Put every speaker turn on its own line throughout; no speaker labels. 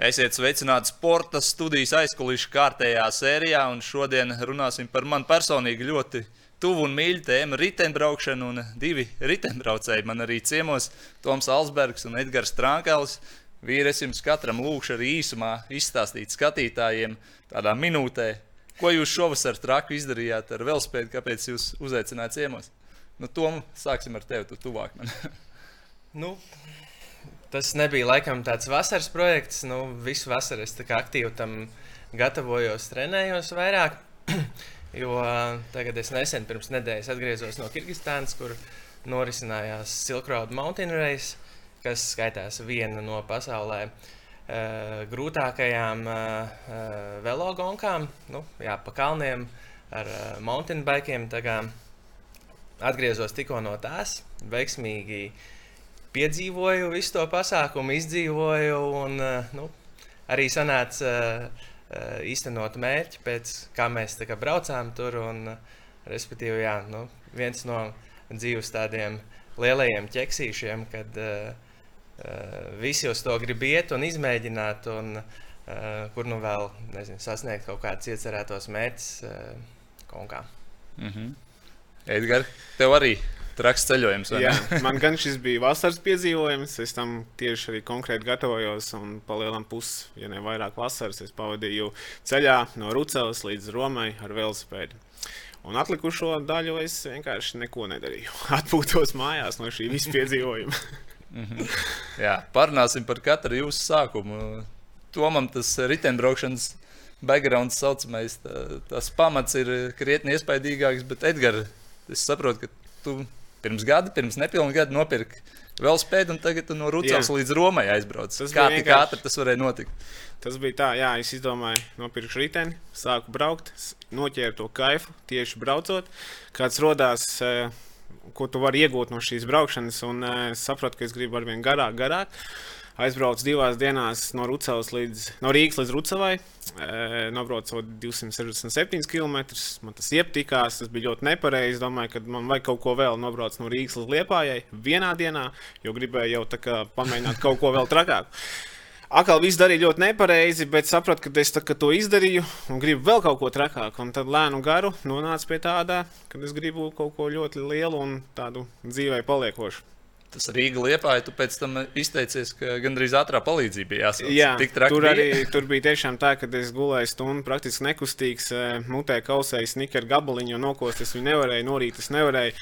Esiet sveicināti sporta studijas aizkulisku kārtējā sērijā, un šodien runāsim par man personīgi ļoti tuvu un mīļu tēmu - riteņbraukšanu. Un divi riteņbraucēji man arī ciemos - Toms Alsbergs un Edgars es jums katram lūkšu arī īsumā izstāstīt skatītājiem, tādā minūtē, ko jūs šovasar traku izdarījāt ar velospēdu, kāpēc jūs uzaicinājāt ciemos. Nu, Tom, sāksim ar tevi, tu tuvāk man.
nu, Tas nebija laikam tāds vasaras projekts. Nu, visu vasaru es aktīvi tam gatavojos, trenējos vairāk. jo tagad es nesen, pirms nedēļas, atgriezos no Kirgistānas, kur norisinājās Silk Road Mountain Race, kas skaitās viena no pasaulē uh, grūtākajām uh, velogonkām, nu, jā, pa kalniem ar uh, mountain bikiem. Atgriezos tikko no tās, veiksmīgi uh, piedzīvoju visu to pasākumu, izdzīvoju un eh, nu, arī sanāca eh, īstenot mērķi, pēc kā mēs kā braucām tur. Un, respektīvi, jā, nu, viens no dzīves tādiem lielajiem ķeksīšiem, kad uh, visi uz to grib iet un izmēģināt, un uh, kur nu vēl nezinu, sasniegt kaut kādus iecerētos mērķus uh, kaut kā.
Mm -hmm. Edgars, tev arī Traks ceļojums.
Jā, man gan šis bija vasaras piedzīvojums. Es tam tieši arī konkrēti gatavojos. Un palielinām pusi, ja ne vairāk vasaras, es pavadīju ceļā no Rucavas līdz Romai ar velosipēdu. Un atlikušo daļu es vienkārši neko nedarīju. Atpūtos mājās no šī visa piedzīvojuma.
-hmm. Jā, parunāsim par katru jūsu sākumu. Tomam tas riteņbraukšanas background saucamais, tā, tas pamats ir krietni iespaidīgāks, bet Edgars, es saprotu, ka tu pirms gada, pirms nepilna gada nopirka velospēdu, un tagad no Rūcās līdz Romai aizbrauc. Tas Kā tik ātri tas varēja notikt?
Tas bija tā, jā, es izdomāju, nopirku riteni, sāku braukt, noķēru to kaifu tieši braucot. Kāds rodās, eh, ko tu vari iegūt no šīs braukšanas, un eh, sapratu, ka es gribu arvien garāk, garāk aizbraucu divās dienās no, līdz, no Rīgas līdz Rucavai. E, nobraucot 267 km. Man tas iepatikās, tas bija ļoti nepareizi. Domāju, ka man vajag kaut ko vēl nobraukt no Rīgas līdz Liepājai vienā dienā, jo gribēju jau kā, pamēģināt kaut ko vēl trakāku. Atkal viss darīja ļoti nepareizi, bet sapratu, ka es tā, ka to izdarīju un gribu vēl kaut ko trakāku. Un tad lēnu garu nonācu pie tāda, ka es gribu kaut ko ļoti lielu un tādu dzīvē paliekošu
tas Rīga liepā, ja tu pēc tam izteicies, ka gandrīz ātrā palīdzība bija jāsaka.
Jā, tur bija. arī tur bija tiešām tā, ka es gulēju stundu praktiski nekustīgs, eh, mutē kausēju snikera gabaliņu, jo nokost es viņu nevarēju, norīt es nevarēju.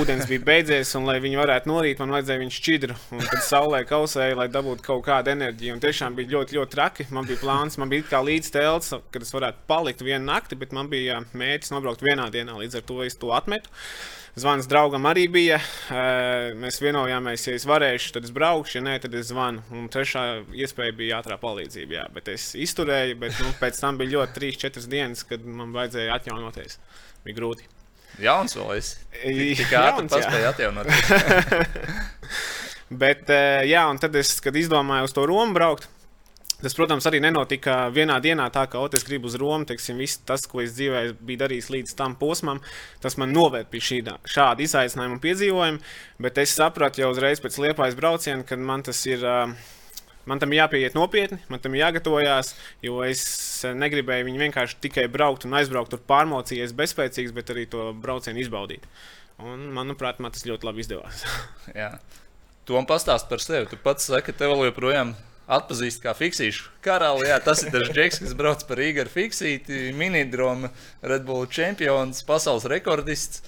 Ūdens bija beidzies, un lai viņi varētu norīt, man vajadzēja viņu šķidru. Un tad saulē kausēju, lai dabūtu kaut kādu enerģiju. Un tiešām bija ļoti, ļoti traki. Man bija plāns, man bija kā līdz telts, kad es varētu palikt vienu nakti, bet man bija mērķis nobraukt vienā dienā, līdz ar to es to atmetu. Zvans draugam arī bija. Mēs vienojāmies, ja es varēšu, tad es braukšu, ja nē, tad es zvanu. Un trešā iespēja bija ātrā palīdzība. Jā. Bet es izturēju, bet nu, pēc tam bija ļoti 3-4 dienas, kad man vajadzēja atjaunoties. Bija grūti.
Jauns vēl es. Tik ātri paspēju atjaunoties.
bet, jā, un tad es, kad izdomāju uz to Romu braukt, Tas, protams, arī nenotika vienā dienā, tā kā es gribu uz Romu. Teiksim, viss tas, ko es dzīvē biju darījis līdz tam posmam, tas man noved pie šī, šāda izaicinājuma un piedzīvojuma. Bet es sapratu jau uzreiz pēc liepājas brauciena, ka man tas ir. Man tam jāpieiet nopietni, man tam jāgatavojās, jo es negribēju viņu vienkārši tikai braukt un aizbraukt tur pārmocījies bezspēcīgs, bet arī to braucienu izbaudīt. Un, manuprāt, man tas ļoti labi izdevās.
Jā. Tom pastāst par sevi. Tu pats saki, ka tev joprojām atpazīst kā fiksīšu karali. Jā, tas ir tas džeks, kas brauc par Igaru fiksīti, minidroma, Red Bull čempions, pasaules rekordists.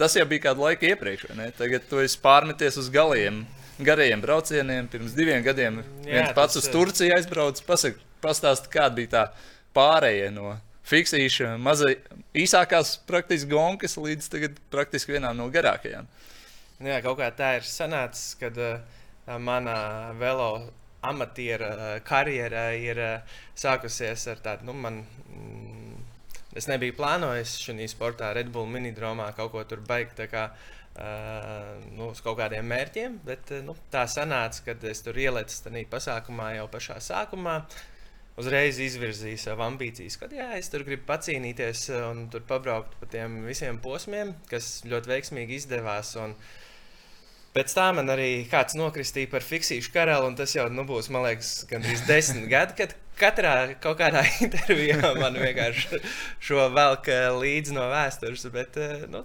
Tas jau bija kādu laiku iepriekš, vai ne? Tagad tu esi pārmeties uz galiem, garajiem braucieniem. Pirms diviem gadiem Jā, viens pats tas... uz Turciju aizbraucis. Pasak, pastāst, kāda bija tā pārējie no fiksīša, mazai īsākās praktiski gonkas līdz tagad praktiski vienām no garākajām.
Jā, kaut kā tā ir sanācis, kad uh, mana velo amatiera eh, karjera ir eh, sākusies ar tādu, nu, man. Mm, Es nebiju plānojis šajā sportā, Red Bull minidromā kaut ko tur beigt. Kā, uh, nu, uz kaut kādiem mērķiem, bet nu, tā sanāca, ka es tur ielicu tajā pasākumā jau pašā sākumā. Uzreiz izvirzīju savu ambīcijas, ka jā, es tur gribu pacīnīties un tur pabraukt pa tiem visiem posmiem, kas ļoti veiksmīgi izdevās. Un, Pēc tam man arī kāds nokristīja par fiksīšu karalu, un tas jau nu, būs, man liekas, gandrīz desmit gadi, kad katrā kaut kādā intervijā man vienkārši šo velk eh, līdzi no vēstures. Bet, eh, nu,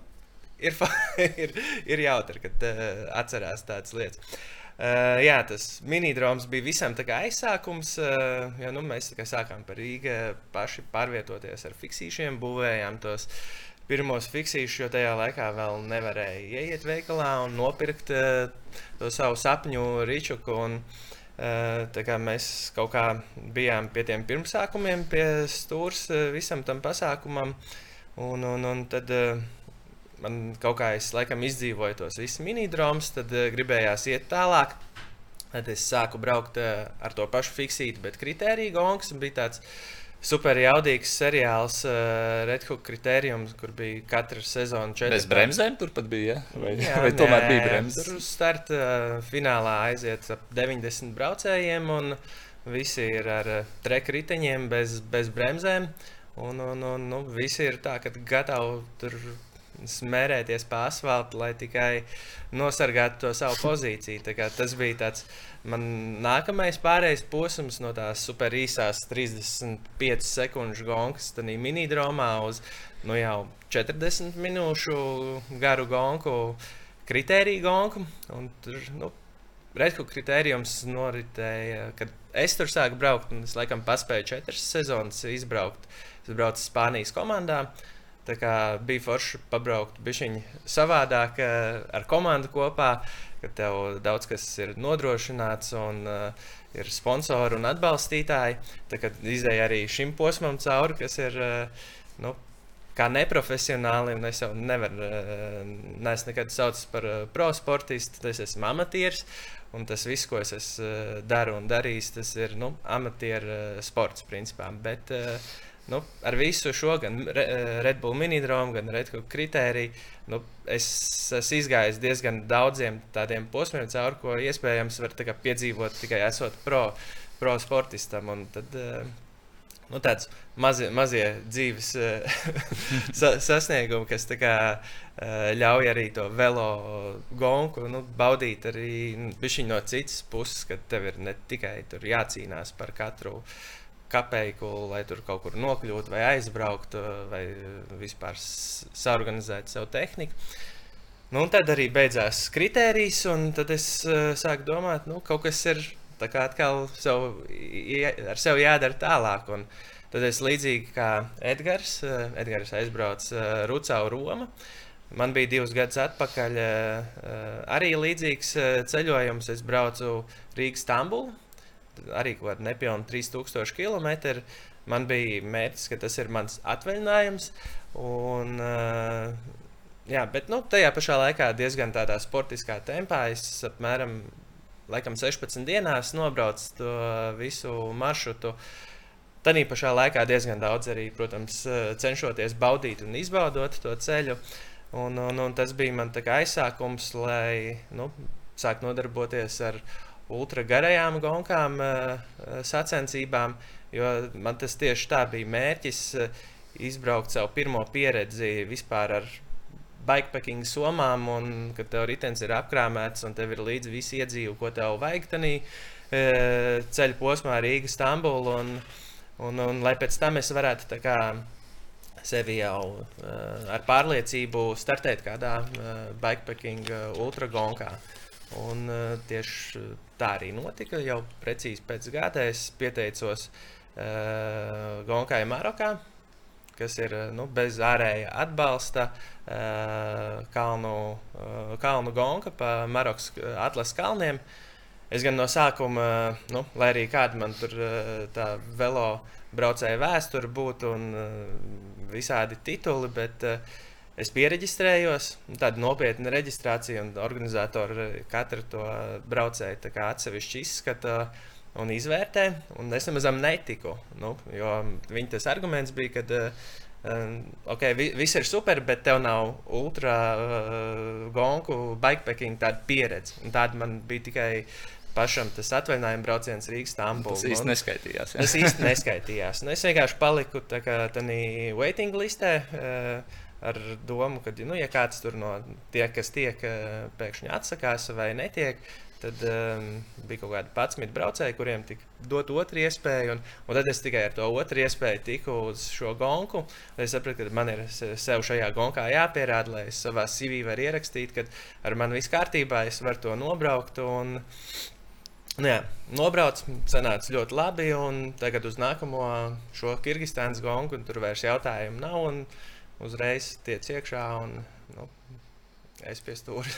ir, ir, ir jautri, kad uh, atcerās tādas lietas. Uh, jā, tas minidroms bija visam aizsākums. Uh, jo, nu, mēs sākām par Rīgā paši pārvietoties ar fiksīšiem, būvējām tos pirmos fiksīšus, jo tajā laikā vēl nevarēja ieiet veikalā un nopirkt uh, to savu sapņu rīčuku. Un, uh, mēs kaut kā bijām pie tiem pirmsākumiem, pie stūres uh, visam tam pasākumam. Un, un, un tad uh, man kaut kā es laikam izdzīvoju tos visus minidromus, tad uh, gribējās iet tālāk. Tad es sāku braukt uh, ar to pašu fiksītu, bet kritērija gongs bija tāds. Uh, super jaudīgs seriāls, uh, Red Hook kritērijums, kur bija katra sezona četri.
Bez bremzēm tur pat bija. Ja? Vai, Jā, vai tomēr nē, bija bremzes?
Tur starta uh, finālā aiziet ap 90 braucējiem, un visi ir ar uh, treka riteņiem bez, bez bremzēm. Un, un, un nu, visi ir tā, ka gatavi tur smērēties pa asfaltam, lai tikai nosargātu to savu pozīciju. Tas bija tāds man nākamais pārējais posms no tās super īsās 35 sekundžu gonkas, tad minidromā uz nu, jau 40 minūšu garu gonku, kritēriju gonku. Tur, nu, Redku kritērijums noritēja, kad es tur sāku braukt, un es laikam paspēju četras sezonas izbraukt. Es braucu Spānijas komandā. Uh, Tā kā bija forši pabraukt bišķiņi savādāk eh, ar komandu kopā, kad tev daudz kas ir nodrošināts un uh, ir sponsori un atbalstītāji. Tad izdeja arī šim posmam cauri, kas ir uh, nu, kā neprofesionāli, un es jau nevaru, neesmu nekad saucis par pro sportistu, es esmu amatieris. Un tas viss, ko es daru un darījis, tas ir nu, amatieru sports principā. Bet, uh, nu, ar visu šo, gan eh, Red Bull minidromu, gan Red Bull kritēriju, nu, es esmu izgājis diezgan daudziem tādiem posmiem, caur ko iespējams var piedzīvot tikai esot pro, pro sportistam. Tad, eh, nu, tāds mazie, mazie dzīves eh, sasniegumi, kas kā, ļauj arī to velo gonku nu, baudīt arī nu, no citas puses, kad tev ir ne tikai jācīnās par katru uh, kapeiku, lai tur kaut kur nokļūtu, vai aizbrauktu, vai vispār saorganizētu savu tehniku. Nu, tad arī beidzās kritērijs, un tad es uh, sāku domāt, ka nu, kaut kas ir atkal sev, ar sevi jādara tālāk. Un tad es līdzīgi kā Edgars, uh, Edgars aizbrauca uh, Rucau Roma. Man bija divus gadus atpakaļ uh, arī līdzīgs uh, ceļojums. Es braucu Rīgas Stambulu, arī kaut kāda nepilna 3000 km. Man bija mērķis, ka tas ir mans atvaļinājums. Un, jā, bet nu, tajā pašā laikā diezgan tādā sportiskā tempā. Es apmēram laikam, 16 dienās nobraucu to visu maršrutu. Tad pašā laikā diezgan daudz arī, protams, cenšoties baudīt un izbaudot to ceļu. Un, un, un tas bija mans aizsākums, lai nu, sāktu nodarboties ar ultra garajām gonkām, eh, sacensībām, jo man tas tieši tā bija mērķis eh, izbraukt savu pirmo pieredzi vispār ar bikepacking somām, un kad tev ritenis ir apkrāmēts un tev ir līdzi visi iedzīvi, ko tev vajag tanī eh, ceļu posmā Rīga, Stambula, un, un, un lai pēc tam es varētu tā kā sevi jau ar pārliecību startēt kādā bikepacking ultragonkā. Un uh, tieši tā arī notika. Jau precīzi pēc gada es pieteicos uh, Gonkai Marokā, kas ir nu, bez ārēja atbalsta uh, kalnu, uh, kalnu gonka pa Marokas atlases kalniem. Es gan no sākuma, nu, lai arī kāda man tur tā velo braucēja vēsture būtu un visādi tituli, bet uh, Es pieregistrējos, tāda nopietna reģistrācija, un organizatori katru to braucēju atsevišķi izskata un izvērtē. Un es nemaz netiku. Nu, jo viņa tas arguments bija, ka um, okay, viss ir super, bet tev nav ultra uh, gonku bikepacking tāda pieredze. Un tāda man bija tikai pašam tas atvaļinājuma brauciens Rīgas Stambulā.
Tas īsti neskaitījās.
Jā. Tas īsti neskaitījās. Nu, es vienkārši paliku tādā waiting listē. Uh, ar domu, ka, nu, ja kāds tur no tie, kas tiek, pēkšņi atsakās vai netiek, Tad um, bija kaut kādi 11 braucēji, kuriem tika dot otru iespēju. Un, un tad es tikai ar to otru iespēju tiku uz šo gonku. Es sapratu, ka man ir sev šajā gonkā jāpierāda, lai es savā CV varu ierakstīt, ka ar mani viss kārtībā, es varu to nobraukt. Un, Nu jā, nobrauc, sanāca ļoti labi. Tagad uz nākamo šo Kirgistānas gongu, un tur vairs jautājumu nav. Uzreiz tiek iekšā, un nu, es pie stūra.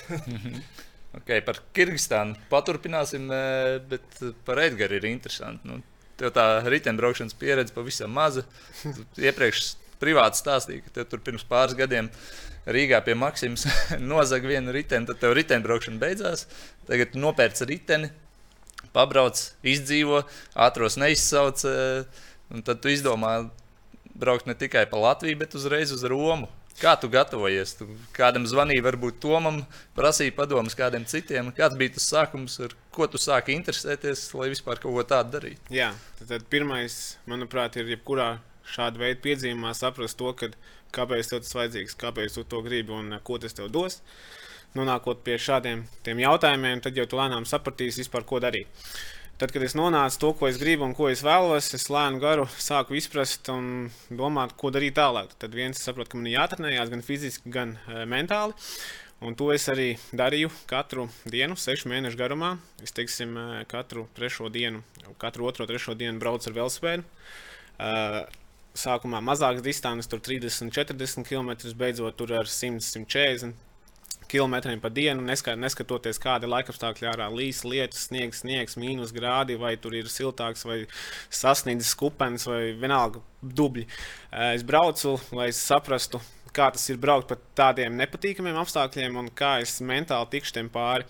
Okay, par Kirgistānu paturpināsim, e, bet par Edgars ir interesanti. Nu, tev tā riteņbraukšanas pieredze pavisam maza. Iepriekš privāti stāstīja, ka tur pirms pāris gadiem Rīgā pie Maksimas nozaga vienu riteni, tad tev riteņbraukšana beidzās. Tagad nopērc riteni, pabrauc, izdzīvo, ātros neizsauc. E, un tad tu izdomā braukt ne tikai pa Latviju, bet uzreiz uz Romu. Kā tu gatavojies? Tu kādam zvanīji, varbūt Tomam, prasīja padomus kādiem citiem. Kāds bija tas sākums, ar ko tu sāki interesēties, lai vispār kaut ko tādu darītu?
Jā, tad, tad pirmais, manuprāt, ir jebkurā šāda veida piedzīvumā saprast to, kad, kāpēc tev tas vajadzīgs, kāpēc tu to gribi un ko tas tev dos. Nonākot pie šādiem jautājumiem, tad jau tu lēnām sapratīsi, vispār, ko darīt. Tad, kad es nonācu to, ko es gribu un ko es vēlos, es lēnu garu sāku izprast un domāt, ko darīt tālāk. Tad viens saprot, ka man ir jātrenējās gan fiziski, gan uh, mentāli. Un to es arī darīju katru dienu, sešu mēnešu garumā. Es teiksim, katru trešo dienu, katru otro, trešo dienu braucu ar velospēdu. Uh, sākumā mazākas distances, tur 30, 40 km, beidzot tur ar 100, 140 kilometriem pa dienu, neskat, neskatoties, kāda ir laikapstākļi ārā, līs, lietus, sniegs, sniegs, mīnus grādi, vai tur ir siltāks, vai sasniedzis kupens, vai vienalga dubļi. Eh, es braucu, lai saprastu, kā tas ir braukt pa tādiem nepatīkamiem apstākļiem un kā es mentāli tikšu tiem pāri.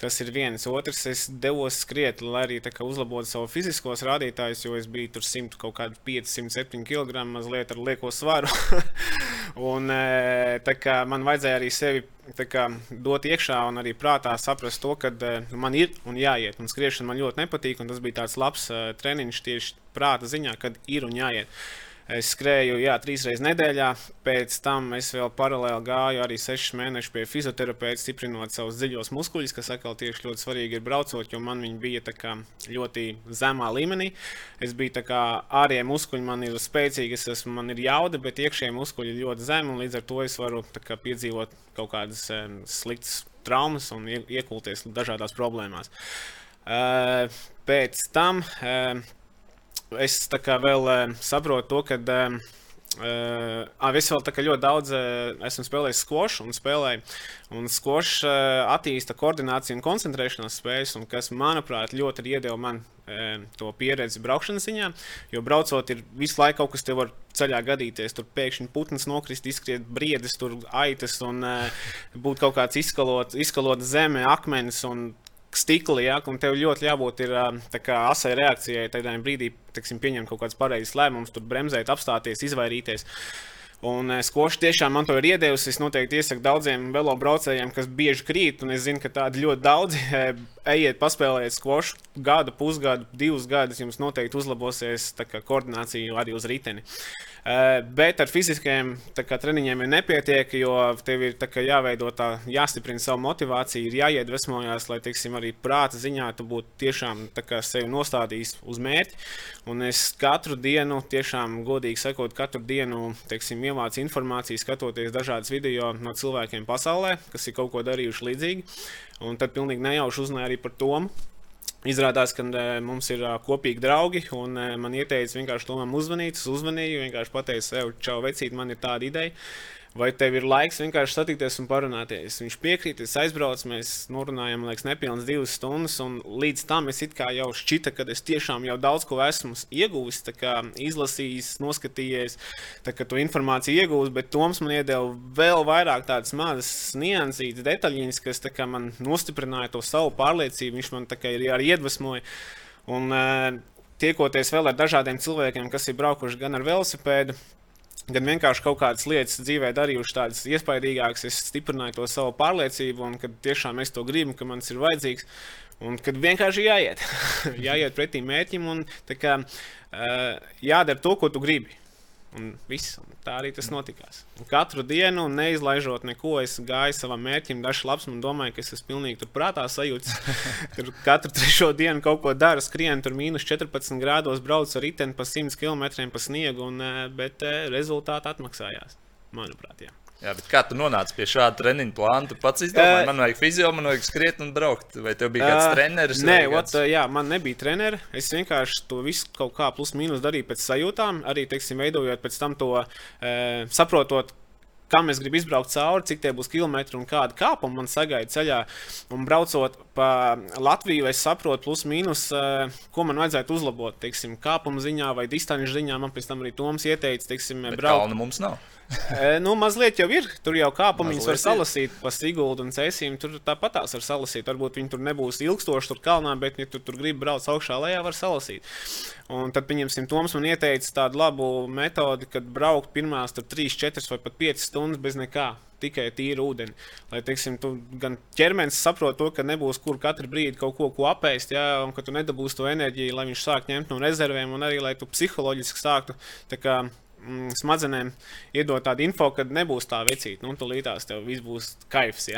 Tas ir viens. Otrs, es devos skriet, lai arī uzlabotu savu fiziskos rādītājus, jo es biju tur 100 kaut kādi 507 kg mazliet ar lieko svaru. un e, man vajadzēja arī sevi kā, dot iekšā un arī prātā saprast to, ka e, man ir un jāiet. Un skriešana man ļoti nepatīk, un tas bija tāds labs uh, treniņš tieši prāta ziņā, kad ir un jāiet. Es skrēju jā, trīs reizes nedēļā, pēc tam es vēl paralēli gāju arī sešus mēnešus pie fizioterapeita, stiprinot savus dziļos muskuļus, kas atkal tieši ļoti svarīgi ir braucot, jo man viņi bija ļoti zemā līmenī. Es biju ārējie muskuļi, man ir spēcīgi, es esmu, man ir jauda, bet iekšējie muskuļi ir ļoti zemi, un līdz ar to es varu kā, piedzīvot kaut kādas um, sliktas traumas un iekulties dažādās problēmās. Uh, pēc tam uh, es vēl uh, saprotu to, ka. Uh, Uh, es vēl ļoti daudz uh, esmu spēlējis skolu un spēlēju. Un skolas uh, attīsta koordināciju un koncentrēšanās spējas, un kas, manuprāt, ļoti iedeva man uh, to pieredzi braukšanas ziņā. Jo braucot, ir visu laiku kaut kas te var ceļā gadīties. Tur pēkšņi putns nokrist, izskriet briedis, tur aitas un uh, būt kaut kāds izkalot, izkalot zeme, akmenis. Un stikli, ja, un tev ļoti jābūt ir, kā, asai reakcijai, tajā brīdī teksim, pieņemt kaut kādus pareizus lēmumus, tur bremzēt, apstāties, izvairīties. Un skoši tiešām man to ir iedevusi. Es noteikti iesaku daudziem velo braucējiem, kas bieži krīt, un es zinu, ka tādi ļoti daudzi ejiet, paspēlējiet skošu gadu, pusgadu, divus gadus. Jums noteikti uzlabosies kā, koordinācija arī uz riteni. Eh, bet ar fiziskajiem treniņiem ir nepietiek, jo tev ir kā, jāveido tā, jāstiprina savu motivāciju, ir jāiedvesmojas, lai teiksim, arī prāta ziņā tu būtu tiešām kā, sevi nostādījis uz mērķi. Un es katru dienu, tiešām godīgi sakot, katru dienu teiksim, iemācu informāciju, skatoties dažādas video no cilvēkiem pasaulē, kas ir kaut ko darījuši līdzīgi. Un tad pilnīgi nejauši uzzināju arī par Tomu. Izrādās, ka e, mums ir uh, kopīgi draugi, un uh, man ieteica vienkārši tomam uzvanīt. Es uzvanīju, vienkārši pateicu, sev, čau, vecīt, man ir tāda ideja vai tev ir laiks vienkārši satikties un parunāties. Viņš piekrīt, es aizbraucu, mēs norunājām, liekas, nepilnas divas stundas, un līdz tam es jau šķita, ka es tiešām jau daudz ko esmu ieguvis, izlasījis, noskatījies, tā, to informāciju iegūst, bet Toms man iedeva vēl vairāk tādas mazas niansītas, detaļiņas, kas kā, man nostiprināja to savu pārliecību, viņš man arī, arī iedvesmoja. Un, uh, Tiekoties vēl ar dažādiem cilvēkiem, kas ir braukuši gan ar velosipēdu, gan vienkārši kaut kādas lietas dzīvē darījuši tādas iespaidīgākas, es stiprināju to savu pārliecību, un kad tiešām es to gribu, ka man tas ir vajadzīgs. Un kad vienkārši jāiet, jāiet pretī mērķim un kā, jādara to, ko tu gribi. Un viss, un tā arī tas notikās. Un katru dienu, neizlaižot neko, es gāju savam mērķim, dažs labs man domāja, ka es esmu pilnīgi tur prātā sajūts. tur katru trešo dienu kaut ko daru, skrienu tur mīnus 14 grādos, braucu ar riteni pa 100 km pa sniegu, un, eh, bet eh, rezultāti atmaksājās, manuprāt. Jā.
Jā, bet kā tu nonāci pie šāda treniņa plāna? Tu pats izdomāji, uh, man vajag fizio, man vajag skriet un braukt. Vai tev bija kāds uh, treneris?
Nē, ot, uh, jā, man nebija treneris. Es vienkārši to visu kaut kā plus mīnus darīju pēc sajūtām. Arī, teiksim, veidojot pēc tam to, uh, saprotot, kam es gribu izbraukt cauri, cik tie būs kilometri un kāda kāpuma man sagaida ceļā. Un braucot pa Latviju, es saprotu, plus mīnus, ko man vajadzētu uzlabot. Teiksim, kāpuma ziņā vai distanču ziņā man pēc tam arī Toms ieteica, teiksim,
braukt. Mums nav
nu, mazliet jau ir. Tur jau kāpumiņus var salasīt pa Siguldu un Cēsīm. Tur tāpat tās var salasīt. Varbūt viņi tur nebūs ilgstoši tur kalnā, bet, ja tu tur gribi braukt augšā lejā, var salasīt. Un tad, pieņemsim, Toms man ieteica tādu labu metodi, kad braukt pirmās 3, 4 vai pat 5 stundas bez nekā. Tikai tīru ūdeni. Lai, teiksim, tu gan ķermenis saprot to, ka nebūs kur katru brīdi kaut ko, ko apēst, jā, un ka tu nedabūsi to enerģiju, lai viņš sāk ņemt no rezervēm, un arī lai tu psiholoģiski sāktu mm, smadzenēm iedot tādu info, ka nebūs tā vecīta. Nu, tur līdās tev viss būs kaifs.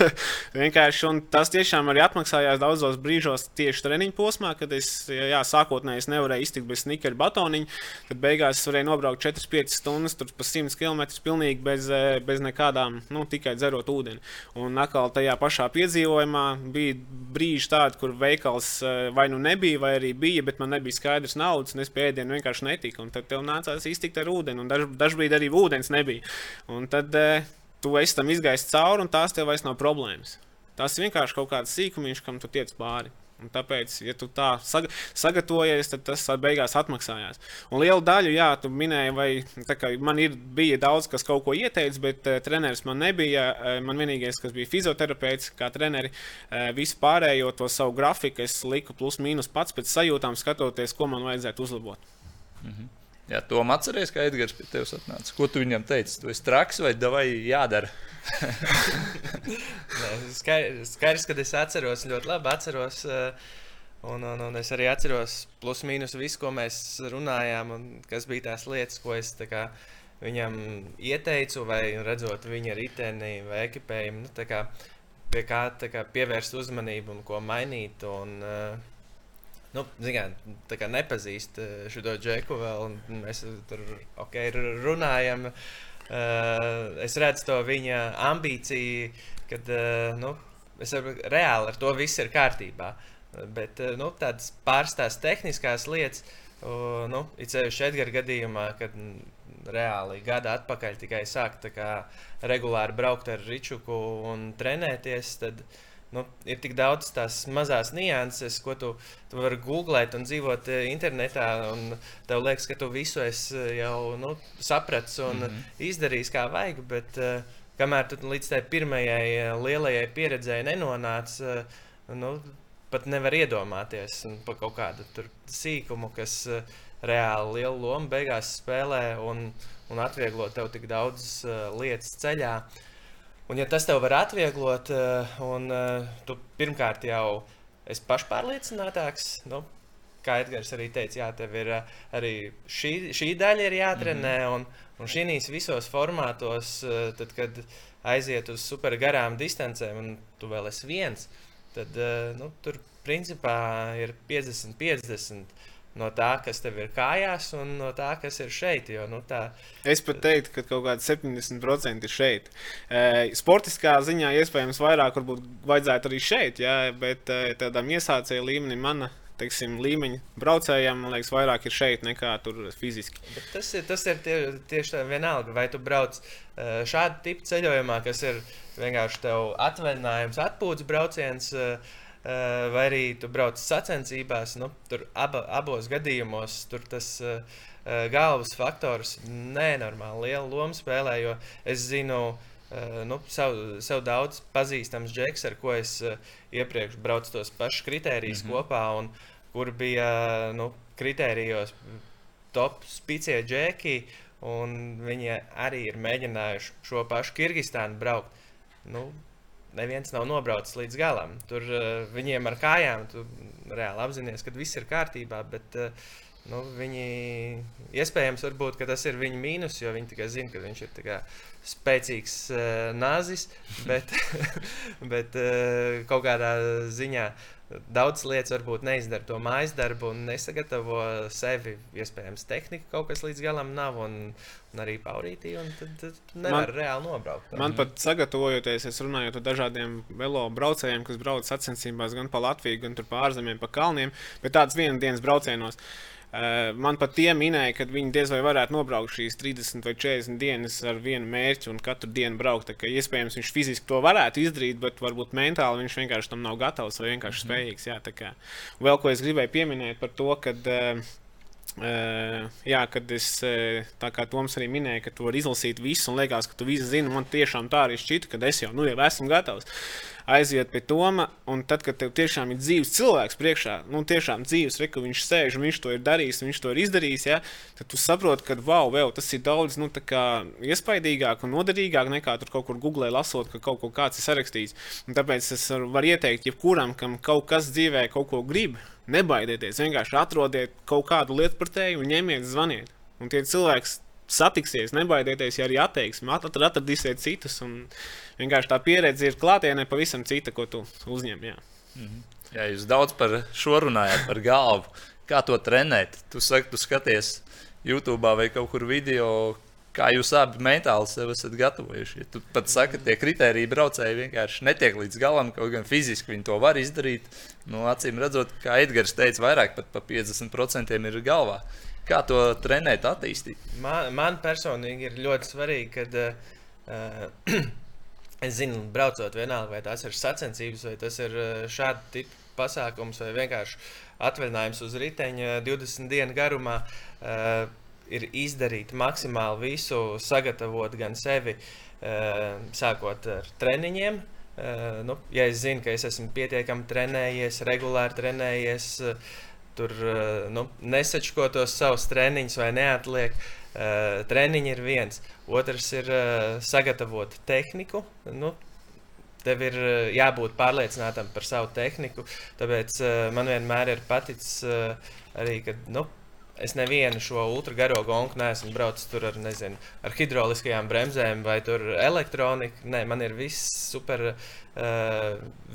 Vienkārši tas tiešām arī atmaksājās daudzos brīžos tieši treniņu posmā, kad es jā, sākotnēji es nevarēju iztikt bez snickeru batoniņa. Tad beigās es varēju nobraukt 4-5 stundas, tur pa 100 km pilnīgi bez, bez nekādām, nu, tikai dzerot ūdeni. Un atkal tajā pašā piedzīvojumā bija brīži tādi, kur veikals eh, vai nu nebija, vai arī bija, bet man nebija skaidrs naudas, un es pie ēdienu vienkārši netiku. Un tad tev nācās iztikt ar ūdeni, un daž, dažbrīd arī ūdens nebija. Un tad eh, tu esi tam izgājis cauri, un tās tev vairs nav problēmas. Tas vienkārši kaut kāds sīkumiņš, kam tu tiec pāri. Un tāpēc, ja tu tā saga sagatavojies, tad tas beigās atmaksājās. Un liela daļa, jā, tu minēji, vai man ir, bija daudz, kas kaut ko ieteica, bet uh, treneris man nebija. Uh, man vienīgais, kas bija fizioterapeits, kā treneris, uh, visu pārējo to savu grafiku es liku plus mīnus pats pēc sajūtām, skatoties, ko man vajadzētu uzlabot.
-hmm. Jā, to atceries, kā Edgars pie tevis atnāca. Ko tu viņam teici? Tu esi traks vai vai jādara?
Skaidrs, ka es atceros ļoti labi. Atceros, eh, un, un, un es arī atceros plus mīnus visu, ko mēs runājām, un kas bija tās lietas, ko es kā, viņam ieteicu, vai redzot viņa riteni vai ekipējumu, nu, kā, pie kā, kā pievērst uzmanību un ko mainīt. Un, uh, nu, zināt, tā kā nepazīst eh, šo džeku vēl, un mēs tur okay, runājam. Uh, es redzu to viņa ambīciju, kad uh, nu, es reāli ar to viss ir kārtībā. Bet uh, nu, tādas pārstāvs tehniskās lietas, uh, nu, it sevišķi Edgara gadījumā, kad reāli gada atpakaļ tikai sākt regulāri braukt ar Ričuku un trenēties. Tad, uh, nu, ir tik daudz tās mazās nianses, ko tu, tu vari googlēt un dzīvot eh, internetā. Un tev liekas, ka tu visu esi eh, jau nu, sapratis un mm -hmm. izdarījis kā vajag. Bet uh, kamēr tu līdz tai pirmajai lielajai pieredzēji nenonāc, uh, nu, pat nevar iedomāties par kaut kādu sīkumu, kas uh, reāli lielu lomu beigās spēlē un, un atvieglo tev tik daudz uh, lietas ceļā. Uh, Un, ja tas tev var atvieglot, eh, un eh, tu pirmkārt jau esi pašpārliecinātāks, nu, kā Edgars arī teica, jā, tev ir eh, arī šī, šī daļa ir jātrenē, mm -hmm. un, un šīs visos formātos, tad, kad aiziet uz super garām distancēm, un tu vēl esi viens, tad nu, tur principā ir 50-50 no tā, kas tev ir kājās, un no tā, kas ir šeit. Jo, nu, tā...
Es pat teiktu, ka kaut kādi 70% ir šeit. E, sportiskā ziņā iespējams vairāk varbūt vajadzētu arī šeit, jā, bet e, tādām iesācēju līmenī mana. Teiksim, līmeņa braucējiem, man liekas, vairāk ir šeit nekā tur fiziski.
Bet tas ir, tas ir tie, tieši tā vienalga. Vai tu brauc šādu tipu ceļojumā, kas ir vienkārši tev atvaļinājums, atpūtas brauciens, uh, vai arī tu brauc sacensībās. Nu, tur aba, abos gadījumos tur tas uh, galvas faktors nenormāli lielu lomu spēlē. Jo es zinu, nu, sev, sev daudz pazīstams džeks, ar ko es iepriekš braucu tos pašus kritērijus mm -hmm. kopā, un kur bija nu, kritērijos top spīcie džeki. Un viņi arī ir mēģinājuši šo pašu Kirgistānu braukt. Nu, neviens nav nobraucis līdz galam. Tur uh, viņiem ar kājām tu reāli apzinājies, ka viss ir kārtībā. Bet, uh, nu, viņi iespējams, varbūt, tas ir viņa mīnus, jo viņi tikai zina, ka viņš ir spēcīgs uh, nāzis, bet, bet uh, kaut kādā ziņā daudz lietas varbūt neizdara to mājas darbu un nesagatavo sevi. Iespējams, tehnika kaut kas līdz galam nav, un, un arī paurītī, un tad, tad nevar man, reāli nobraukt.
Man
mhm.
pat sagatavojoties, es runāju ar dažādiem velo braucējiem, kas brauc sacensībās gan pa Latviju, gan pa ārzemēm, pa kalniem, bet tāds vienas dienas braucienos. Uh, man pat tie minēja, ka viņi diez vai varētu nobraukt šīs 30 vai 40 dienas ar vienu mērķi un katru dienu braukt. Ka, iespējams, viņš fiziski to varētu izdarīt, bet varbūt mentāli viņš vienkārši tam nav gatavs vai vienkārši mm. spējīgs. Jā, kā, vēl ko es gribēju pieminēt par to, ka. Uh, Uh, jā, kad es, tā kā Toms arī minēja, ka tu vari izlasīt visu un liekas, ka tu visu zini, man tiešām tā arī šķita, ka es jau, nu, jau esmu gatavs aiziet pie Toma. Un tad, kad tev tiešām ir dzīves cilvēks priekšā, nu, tiešām dzīves, re, ka viņš sēž un viņš to ir darījis, viņš to ir izdarījis, ja, tad tu saproti, ka wow, vēl, tas ir daudz nu, iespaidīgāk un noderīgāk nekā tur kaut kur googlē lasot, ka kaut ko kāds ir sarakstījis. Un tāpēc es varu ieteikt jebkuram, kam kaut kas dzīvē kaut ko grib. Nebaidieties, vienkārši atrodiet kaut kādu lietu tevi un ņemiet, zvaniet. Un tie cilvēki satiksies, nebaidieties, ja arī atteiksmi, atradīsiet citus. Vienkārši tā pieredze ir klātienē pavisam cita, ko tu uzņem. Jā.
Mhm. jā, jūs daudz par šo runājat, par galvu. Kā to trenēt? Tu saki, tu skaties YouTube vai kaut kur video. Kā jūs abi mentāli sev esat gatavojuši? Ja tu pat saki, ka tie kriteriji braucēji vienkārši netiek līdz galam, kaut gan fiziski viņi to var izdarīt. Nu, acīm redzot, kā Edgars teica, vairāk par 50% ir galvā. Kā to trenēt, attīstīt?
Man, man personīgi ir ļoti svarīgi, kad uh, es zinu, braucot vienalga, vai tas ir sacensības, vai tas ir eh, šāda tipa pasākums, vai vienkārši atvaļinājums uz riteņa 20 dienu garumā. Uh, ir izdarīt maksimāli visu, sagatavot gan sevi, uh, sākot ar treniņiem. Uh, nu, ja es zinu, ka es esmu pietiekami trenējies, regulāri trenējies, tur eh, nu, nesačko tos savus treniņus vai neatliek. Uh, treniņi ir viens, otrs ir uh, sagatavot tehniku. Nu, tev ir uh, jābūt pārliecinātam par savu tehniku. Tāpēc man vienmēr ir paticis arī, ka nu, Es nevienu šo ultragaro gonku neesmu braucis tur ar, nezinu, ar hidrauliskajām bremzēm vai elektroniku. Nē, man ir viss super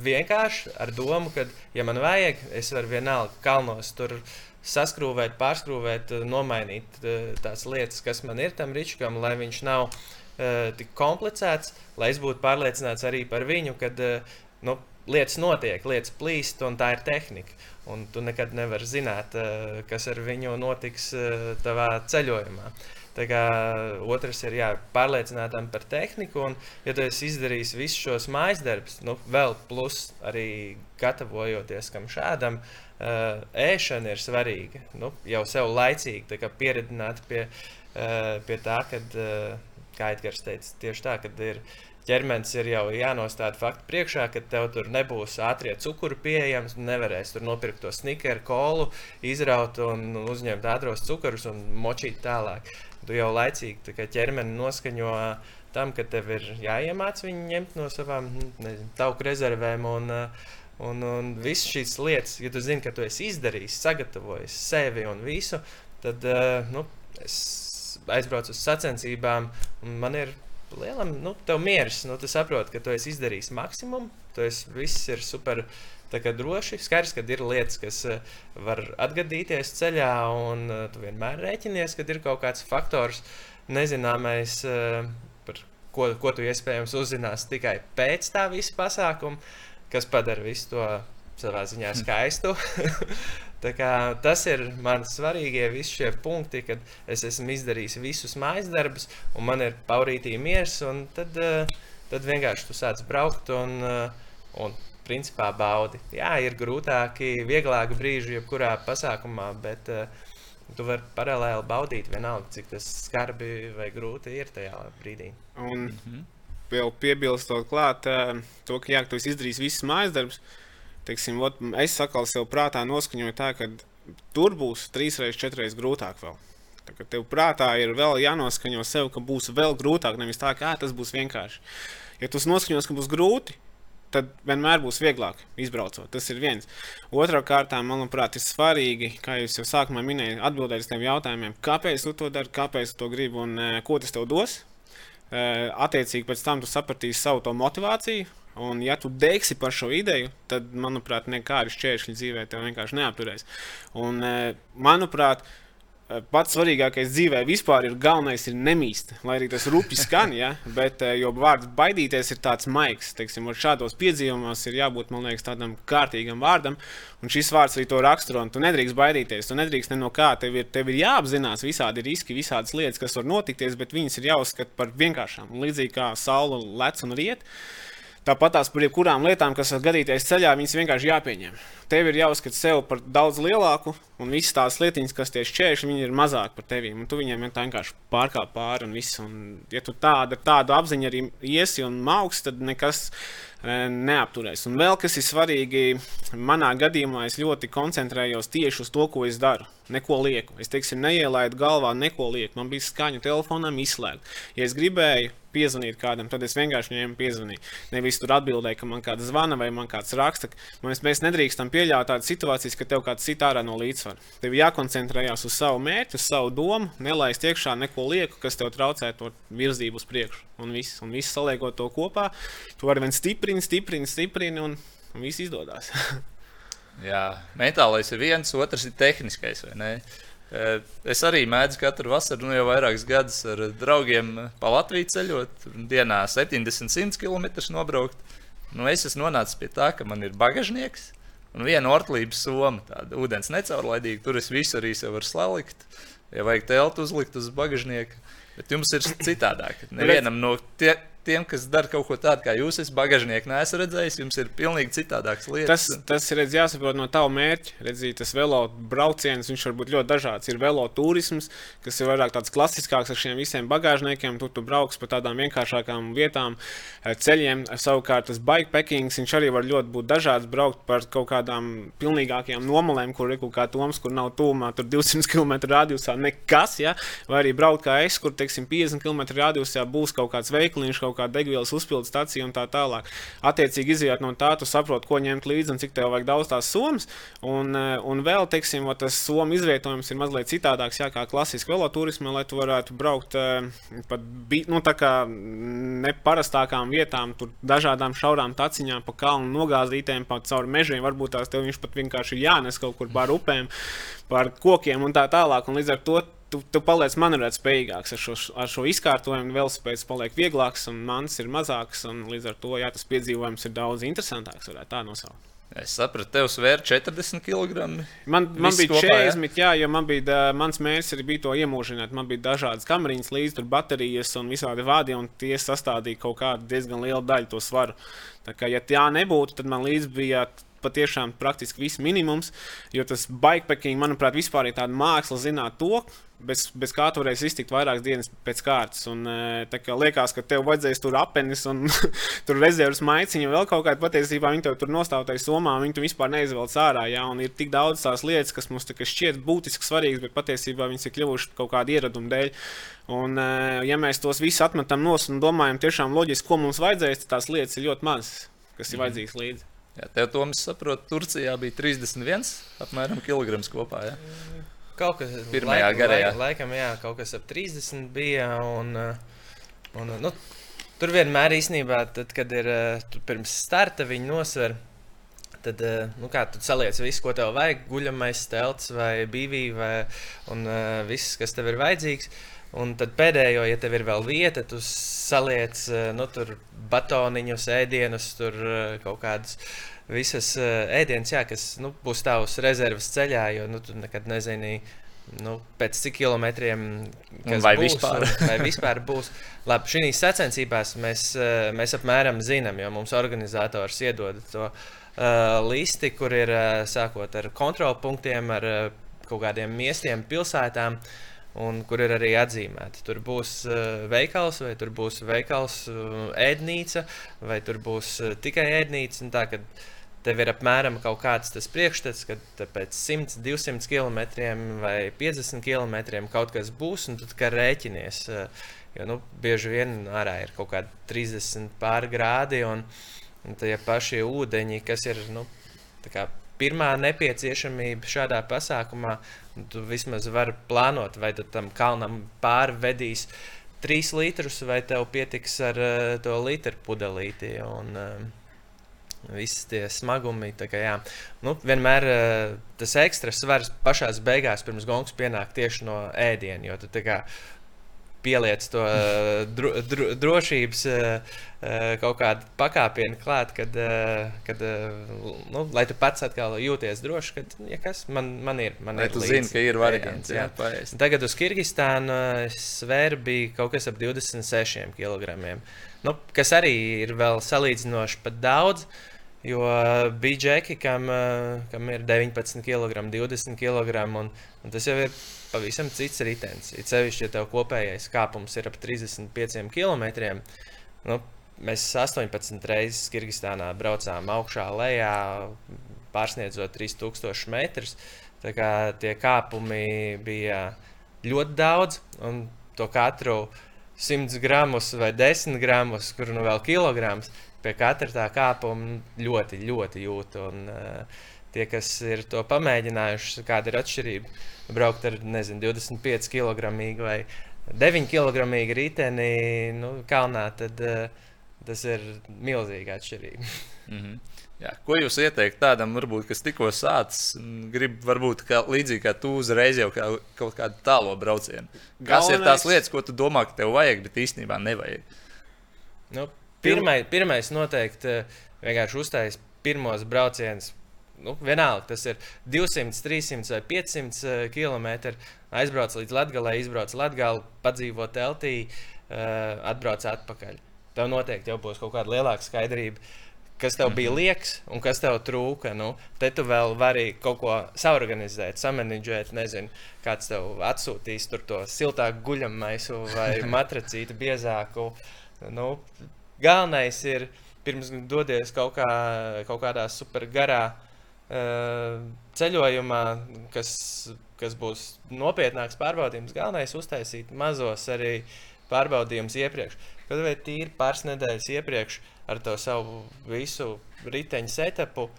vienkārši ar domu, ka, ja man vajag, es varu vienalga kalnos tur saskrūvēt, pārskrūvēt, nomainīt uh, tās lietas, kas man ir tam rīčkam, lai viņš nav uh, tik komplicēts, lai es būtu pārliecināts arī par viņu, kad uh, nu, lietas notiek, lietas plīst, un tā ir tehnika. Un tu nekad nevari zināt, eh, kas ar viņu notiks eh, tavā ceļojumā. Tā kā otrs ir jā, pārliecinātam par tehniku, un, ja tu esi izdarījis visus šos mājas darbus, nu, vēl plus arī gatavojoties kam šādam, uh, ēšana ir svarīga. Nu, jau sev laicīgi pieredzināt pie, uh, pie tā, kad, uh, kā Edgars teica, tieši tā, kad ir uh, ķermenis ir jau jānostāda faktu priekšā, ka tev tur nebūs ātrie cukuri pieejams. Nevarēs tur nopirkt to snickeru, kolu, izraut un uzņemt ātros cukurus un močīt tālāk. Tu jau laicīgi ķermeni noskaņo tam, ka tev ir jāiemāc viņu ņemt no savām nezinu, tauku rezervēm. Un, un, un visas šīs lietas, ja tu zini, ka tu esi izdarījis, sagatavojis sevi un visu, tad nu, es aizbraucu uz sacensībām un man ir lielam, nu, tev mieras, nu, tu saproti, ka tu esi izdarījis maksimumu, tu esi, viss ir super. Tā kā droši, skaidrs, ka ir lietas, kas uh, var atgadīties ceļā, un uh, tu vienmēr rēķinies, ka ir kaut kāds faktors, nezināmais, uh, par ko, ko tu iespējams uzzināsi tikai pēc tā visa pasākuma, kas padara visu to savā ziņā skaistu. Tas ir mans svarīgie visi šie punkti, kad es esmu izdarījis visus mājas darbus, un man ir paurītī miers, un tad, eh, tad vienkārši tu sāc braukt un, eh, un principā baudi. Jā, ir grūtāki, vieglāki brīži jebkurā pasākumā, bet uh, tu vari paralēli baudīt vienalga, cik tas skarbi vai grūti ir tajā brīdī.
Un mm -hmm. Vēl piebilstot klāt, to, ka jā, tu esi izdarījis visus mājas darbus, teiksim, ot, es atkal sev prātā noskaņoju tā, ka tur būs trīs reizes, četras reizes grūtāk vēl. Tā, tev prātā ir vēl jānoskaņo sev, ka būs vēl grūtāk, nevis tā, kā tas būs vienkārši. Ja tu noskaņos, ka būs grūti, tad vienmēr būs vieglāk izbraucot. Tas ir viens. Otrā kārtā, manuprāt, ir svarīgi, kā jūs jau sākumā minējāt, atbildēt uz tiem jautājumiem, kāpēc tu to dari, kāpēc tu to gribi un uh, ko tas tev dos. Uh, attiecīgi, pēc tam tu sapratīsi savu to motivāciju. Un, ja tu degsi par šo ideju, tad, manuprāt, nekādi šķēršļi dzīvē tev vienkārši neapturēs. Un, uh, manuprāt, uh, Eh, pats svarīgākais dzīvē vispār ir galvenais ir nemīst. Lai arī tas rupi skan, ja, bet eh, jo vārds baidīties ir tāds maigs. Teiksim, šādos piedzīvumos ir jābūt liekas, tādam kārtīgam vārdam, un šis vārds arī to raksturo. Tu nedrīkst baidīties, tu nedrīkst ne no kā. Tev ir, tev ir jāapzinās visādi riski, visādas lietas, kas var notikties, bet viņas ir jāuzskata par vienkāršām. Līdzīgi kā saule lec un riet. Tāpat tās par jebkurām lietām, kas var gadīties ceļā, viņas vienkārši jāpieņem. Tev ir jāuzskata sevi par daudz lielāku, un visas tās lietiņas, kas tieši čēši, viņi ir mazāk par tevi. Tu viņiem vienkārši pārkāp pāri un viss. Un, ja tu tādu, tādu apziņu arī iesi un augs, tad nekas e, neapturēs. Un vēl kas ir svarīgi, manā gadījumā es ļoti koncentrējos tieši uz to, ko es daru. Neko lieku. Es teiksim, neielaidu galvā neko lieku. Man bija skaņa telefonam izslēgta. Ja es gribēju piezvanīt kādam, tad es vienkārši viņiem piezvanīju. Nevis tur atbildēju, ka man kāds zvana vai man kāds raksta. Mēs, mēs nedrīkstam pieļaut tādas situācijas, ka tev kāds sit ārā no līdzsvara. Tev jākoncentrējas uz savu mērķu, uz savu domu, nelaist iekšā neko lieku, kas tev traucē to virzību uz priekšu. Un viss, un viss saliekot to kopā, tu vari vien stiprini, stiprini, stiprini un, un viss izdodas.
Jā, mentālais ir viens, otrs ir tehniskais. Es arī mēdzu katru vasaru, nu jau vairākus gadus ar draugiem pa Latviju ceļot, dienā 70-100 km nobraukt. Nu, es esmu nonācis pie tā, ka man ir bagažnieks un viena ortlības soma, tāda ūdens necaurlaidīga. Tur es visu arī sev varu salikt. Ja vajag teltu uzlikt uz bagažnieka, bet jums ir citādāk. Nevienam no tie, tiem, kas dara kaut ko tādu, kā jūs esat bagāžnieki, neesat redzējis, jums ir pilnīgi citādākas lietas.
Tas, tas ir redz, jāsaprot no tava mērķa. Redzīt, tas velo brauciens, viņš var būt ļoti dažāds. Ir velo turisms, kas ir vairāk tāds klasiskāks ar šiem visiem bagāžniekiem. Tur tu brauks pa tādām vienkāršākām vietām, eh, ceļiem. Savukārt tas bikepacking, viņš arī var ļoti būt dažāds. Braukt par kaut kādām pilnīgākajām nomalēm, kur ir kaut kā toms, kur nav tūmā, tur 200 km radiusā nekas, ja? vai arī braukt kā es, kur, teiksim, 50 km radiusā būs kaut kāds veikliņš, kaut kaut kāda degvielas uzpildes stacija un tā tālāk. Attiecīgi, izjūt no tā, tu saproti, ko ņemt līdzi un cik tev vajag daudz tās summas. Un, eh, un vēl, teiksim, tas somu izvietojums ir mazliet citādāks, jā, kā klasiski veloturismā, lai tu varētu braukt eh, pa nu, neparastākām vietām, tur dažādām šaurām taciņām, pa kalnu nogāzītēm, pa cauri mežiem. Varbūt tās tev viņš pat vienkārši ir jānes kaut kur pār upēm, pār kokiem un tā tālāk. Un līdz ar to tu, tu paliec manuprāt spējīgāks ar šo, ar šo izkārtojumu, velospēds paliek vieglāks un mans ir mazāks. Līdz ar to jā, tas piedzīvojums ir daudz interesantāks, varētu tā nosaukt.
Es sapratu, tev svēra 40 kg.
Man, man bija kopā, 40, jā? jā, jo man bija, mans mērķis arī bija to iemūžināt. Man bija dažādas kameriņas, līdzi tur baterijas un visādi vādi, un tie sastādīja kaut kādu diezgan lielu daļu to svaru. Tā kā, ja tā nebūtu, tad man līdzi bija patiešām praktiski viss minimums, jo tas bikepacking, manuprāt, vispār ir tāda māksla zināt to, bez, bez kā tu varēsi iztikt vairākas dienas pēc kārtas. Un, e, kā, liekas, ka tev vajadzēs tur apenis un tur rezerves maiciņu, vēl kaut kāda patiesībā viņi tev tur nostāvtais somā, viņi tu vispār neizvelc ārā. Jā, un ir tik daudz tās lietas, kas mums šķiet būtiski svarīgas, bet patiesībā viņas ir kļuvušas kaut kāda ieraduma dēļ. Un, e, ja mēs tos visus atmetam no un domājam tiešām loģiski, ko mums vajadzēs, tad tās lietas ir ļoti mazas, kas ir mm. vajadzīgas līdzi.
Jā, tev, Toms, saprot, Turcijā bija 31 apmēram kilograms kopā. Ja?
Kaut kas pirmajā laik, garajā. Laik, laikam, jā, kaut kas ap 30 bija. Un, un, nu, tur vienmēr īstenībā, tad, kad ir pirms starta viņi nosver. Tad, nu, kā tu saliec visu, ko tev vajag, guļamais, telts vai bīvī, vai, un uh, viss, kas tev ir vajadzīgs. Un tad pēdējo, ja tev ir vēl vieta, tu saliec nu, batoniņus, ēdienus, tur kaut kādas visas ēdienas, jā, kas nu, būs tavs rezerves ceļā, jo nu, tu nekad nezini. Nu, pēc cik kilometriem
vai
būs,
vispār?
vai vispār būs. Labi, šīs sacensībās mēs, mēs apmēram zinām, jo mums organizators iedod to uh, listi, kur ir uh, sākot ar kontrolpunktiem, ar uh, kaut kādiem miestiem, pilsētām. Uh, un kur ir arī atzīmēta. Tur būs uh, veikals, vai tur būs veikals, uh, ēdnīca, vai tur būs uh, tikai ēdnīca. Tā, tev ir apmēram kaut kāds tas priekšstats, ka pēc 100, 200 km vai 50 km kaut kas būs, un tu kā rēķinies. Jo nu, bieži vien ārā ir kaut kādi 30 pāri grādi. Un, un tie paši ūdeņi, kas ir nu, pirmā nepieciešamība šādā pasākumā. Tu vismaz vari plānot, vai tu tam kalnam pārvedīs trīs litrus, vai tev pietiks ar uh, to litru pudelīti. Un, uh, Visi tie smagumi, kā, jā. nu, vienmēr uh, tas ekstra svars pašā beigās, pirms gongs pienāk tieši no ēdiena. Jo tu kā, pieliec to uh, dro, dro, drošības uh, kaut kādu pakāpienu klāt, kad, uh, kad uh, nu, lai tu pats atkal jūties droši, kad ja kas man, man ir. Man
lai
ir
tu
līdz,
zini, ka ir variants. Jā, jā
Tagad uz Kirgistānu svēra bija kaut kas ap 26 kg. Nu, kas arī ir vēl salīdzinoši pat daudz. Jo bija džeki, kam, kam ir 19 kg, 20 kg, un, un tas jau ir pavisam cits ritenis. Ir sevišķi, ja tev kopējais kāpums ir ap 35 km. Nu, mēs 18 reizes Kirgistānā braucām augšā, lejā, pārsniedzot 3000 metrus. Tā kā tie kāpumi bija ļoti daudz, un to katru 100 gramus vai 10 gramus, kur nu vēl kilograms, pie katra tā kāpuma ļoti, ļoti jūtu. Un, uh, tie, kas ir to pamēģinājuši, kāda ir atšķirība braukt ar nezinu, 25 kg vai 9 kg riteni nu, kalnā, tad uh, tas ir milzīgi atšķirīgi.
mm -hmm. Jā, ko jūs ieteiktu tādam, varbūt, kas tikko sācis, grib varbūt kā, līdzīgi kā tu uzreiz jau kā, kaut kādu tālo braucienu? Kas Galvenais... ir tās lietas, ko tu domā, ka tev vajag, bet īstenībā nevajag?
Nu, pirmai, pirmais noteikti eh, vienkārši uztaisīt pirmos braucienus nu, vienalga, tas ir 200, 300 vai 500 uh, km. Aizbrauc līdz Latvijai, izbrauc Latvijā, padzīvo teltī, uh, atbrauc atpakaļ. Tev noteikti jau būs kaut kāda lielāka skaidrība. Kas tev bija mhm. liekas un kas tev trūka? Nu, te tu vēl vari kaut ko saorganizēt, samanģēt. Nezinu, kāds tev atsūtīs to siltāku guļamaisu vai matracītu biezāku. Nu, galvenais ir pirms dodies kaut, kā, kaut kādā super garā uh, ceļojumā, kas, kas būs nopietnāks pārbaudījums, galvenais ir uztaisīt mazos arī pārbaudījumus iepriekš. Kad vai tīri pāris nedēļas iepriekš ar to savu visu riteņu setupu,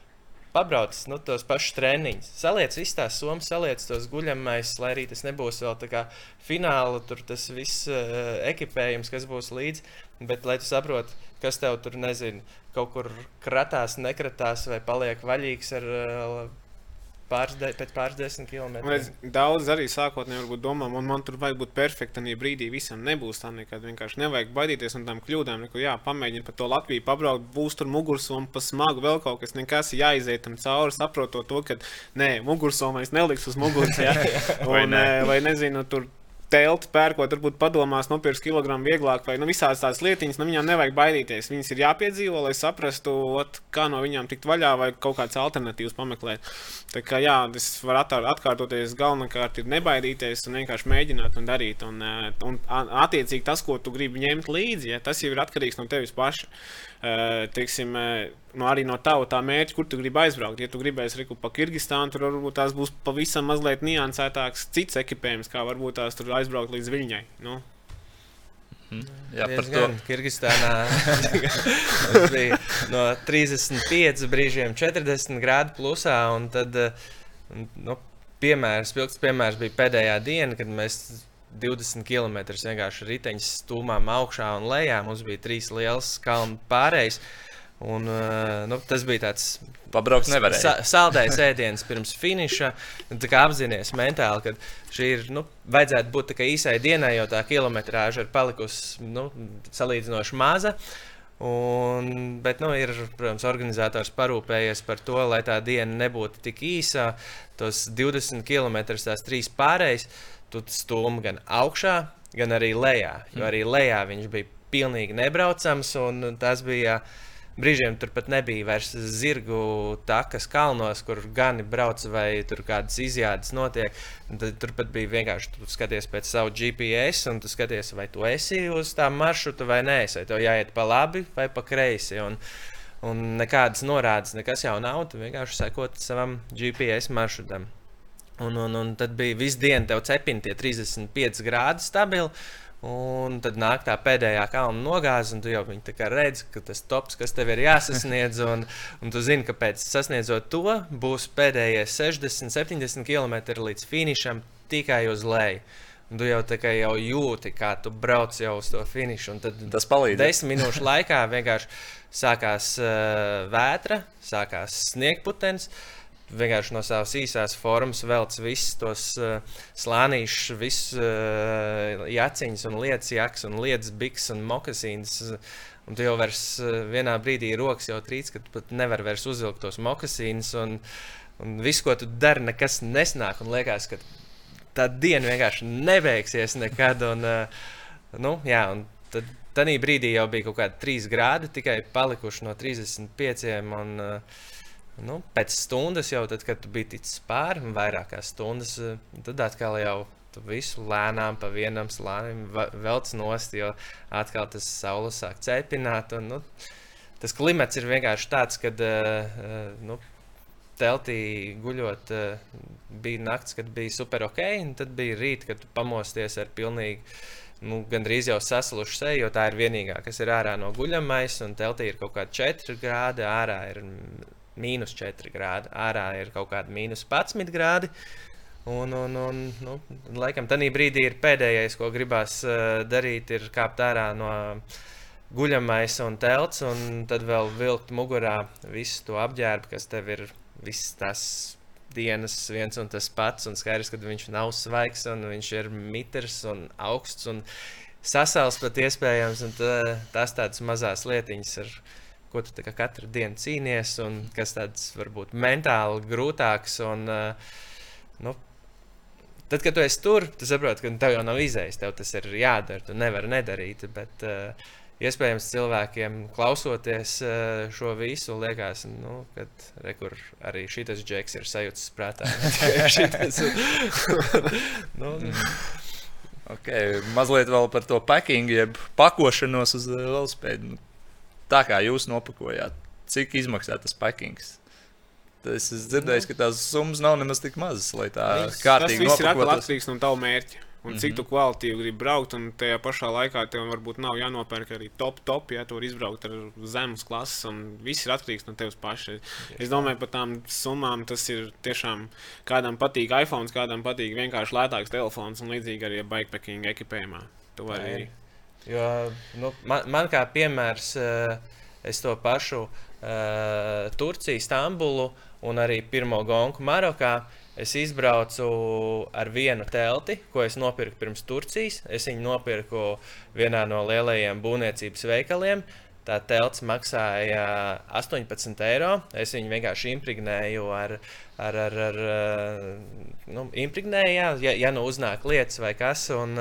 pabrauc nu, tos pašus treniņus. Saliec visas tās summas, saliec tos guļamais, lai arī tas nebūs vēl tā kā fināla, tur tas viss uh, ekipējums, kas būs līdzi. Bet, lai tu saprotu, kas tev tur, nezinu, kaut kur kratās, nekratās vai paliek vaļīgs ar uh, pāris, de, pēc pāris desmit kilometriem.
Daudz arī sākotnēji domā, man, man tur vajag būt perfektam, ja brīdī visam nebūs tā nekad. Vienkārši nevajag baidīties no tām kļūdām. Neko, jā, pamēģini pa to Latviju pabraukt, būs tur mugursoma, pa smagu vēl kaut kas, nekas jāiziet tam cauri, saprotot to, ka nē, mugursomais neliks uz muguras. Ja? Un, vai, ne? vai nezinu, tur telti pērkot, varbūt padomās, nopirks kilogramu vieglāk, vai nu, visādas tādas lietiņas, nu, viņām nevajag baidīties. Viņas ir jāpiedzīvo, lai saprastu, ot, kā no viņām tikt vaļā, vai kaut kādas alternatīvas pameklēt. Tā kā jā, tas var atkārtoties. Galvenokārt ir nebaidīties un vienkārši mēģināt un darīt. Un, eh, un attiecīgi tas, ko tu gribi ņemt līdzi, ja, tas jau ir atkarīgs no tevis paša. Uh, teiksim, uh, no arī no tava tā mērķa, kur tu gribi aizbraukt. Ja tu gribēsi reku pa Kirgistānu, tad varbūt tās būs pavisam mazliet niansētāks cits ekipējums, kā varbūt tās tur aizbraukt līdz Viņai. Nu.
Hmm. Jā, par to Kirgistānā bija no 35 brīžiem 40 grādu plusā. Tad, nu, piemērs, pilns piemērs bija pēdējā diena, kad mēs 20 km vienkārši riteņš stūmām augšā un lejā. Mums bija trīs liels kalnu pārējais. Un, uh, nu, tas bija tāds
pabraukt, nevarēja. Sa
saldējs ēdiens pirms finiša. Tā kā apzināties mentāli, ka šī ir, nu, vajadzētu būt īsai dienai, jo tā kilometrāža ir palikusi nu, salīdzinoši maza. Un, bet, nu, ir, protams, organizators parūpējies par to, lai tā diena nebūtu tik īsa. Tos 20 km, tās trīs pārējas, tu stūmi gan augšā, gan arī lejā. Jo mm. arī lejā viņš bija pilnīgi nebraucams, un tas bija. Brīžiem tur pat nebija vairs zirgu takas kalnos, kur gani brauc vai tur kādas izjādes notiek. Tad tur pat bija vienkārši tu skaties pēc savu GPS un tu skaties, vai tu esi uz tā maršruta vai nē, vai tev jāiet pa labi vai pa kreisi. Un, un nekādas norādes, nekas jau nav. Tu vienkārši sekot savam GPS maršrutam. Un, un, un tad bija visu dienu, tev cepina tie 35 grādi stabili. Un tad nāk tā pēdējā kalna nogāze, un tu jau redzi, ka tas tops, kas tev ir jāsasniedz, un, un tu zini, ka pēc sasniedzot to, būs pēdējie 60, 70 km līdz finišam tikai uz leju. Un tu jau tā kā jau jūti, kā tu brauc jau uz to finišu.
Tas palīdz.
Desmit minūšu laikā vienkārši sākās uh, vētra, sākās sniegputens. Uh, vienkārši no savas īsās formas velc visus tos uh, slānīšus, visus uh, jaciņus un lietas jaks un lietas biks un mokasīnas. Un tu jau vairs uh, vienā brīdī rokas jau trīc, ka tu pat nevari vairs uzvilkt tos mokasīnus. Un, un viss, ko tu dari, nekas nesnāk. Un liekas, ka tā diena vienkārši nebeigsies nekad. Un, uh, nu, jā, un tad Tad brīdī jau bija kaut kādi 3 grādi, tikai palikuši no 35. Un, uh, Nu, pēc stundas jau, tad, kad tu biji ticis pāri, vairākās stundas, eh, tad atkal jau tu visu lēnām pa vienam slānim velc nost, jo atkal tas saules sāk cepināt. Un, nu, tas klimats ir vienkārši tāds, ka uh, nu, teltī guļot, bija naktis, kad bija super ok, un tad bija rīt, kad pamosties ar pilnīgi. Nu, Gan drīz jau sasluši seju, jo tā ir vienīgā, kas ir ārā no guļamais, un teltī ir kaut kāda 4 grādi, ārā ir mīnus 4 grādi, ārā ir kaut kāda mīnus 11 grādi. Un, un, un nu, laikam tādā brīdī ir pēdējais, ko gribās uh, darīt, ir kāpt ārā no guļamais un telts, un tad vēl vilkt mugurā visu to apģērbu, kas tev ir visas tās dienas viens un tas pats. Un skaidrs, ka viņš nav svaigs, un viņš ir mitrs un augsts un sasals pat iespējams. Un tā, tās tādas mazas lietiņas ir ko tu katru dienu cīnies, un kas tāds varbūt mentāli grūtāks. Un, uh, nu, Tad, kad tu esi tur, tu saproti, ka tev jau nav izējis, tev tas ir jādara. Tu nevari nedarīt. Bet, uh, iespējams, cilvēkiem klausoties uh, šo visu, liekas, nu, ka rekur, arī šis džeks ir sajūta prātā.
nu, okay, mazliet vēl par to packing, jeb pakošanos uz velospēdu. Nu, tā kā jūs nopakojāt, cik izmaksā tas packings? Es esmu dzirdējis, ka tās summas nav nemaz tik mazas, lai tā Viss, kārtīgi
tas ir atkarīgs no tava mērķa. Un cik mm -hmm. tu kvalitīvi gribi braukt, un tajā pašā laikā tev varbūt nav jānopērk arī top, top, ja tu vari izbraukt ar zemes klases, un viss ir atkarīgs no tevis paša. Es domāju, par tām summām tas ir tiešām kādam patīk iPhone, kādam patīk vienkārši lētāks telefons, un līdzīgi arī bikepacking ekipējumā. Tu vari
Jo, nu, man, man kā piemērs, eh, es to pašu uh, Turciju, Stambulu un arī pirmo gonku Marokā. Es izbraucu ar vienu telti, ko es nopirku pirms Turcijas. Es viņu nopirku vienā no lielajiem būvniecības veikaliem. Tā telts maksāja 18 eiro. Es viņu vienkārši impregnēju ar, ar, ar, ar nu, impregnēju, ja, ja nu uznāk lietas vai kas. Un,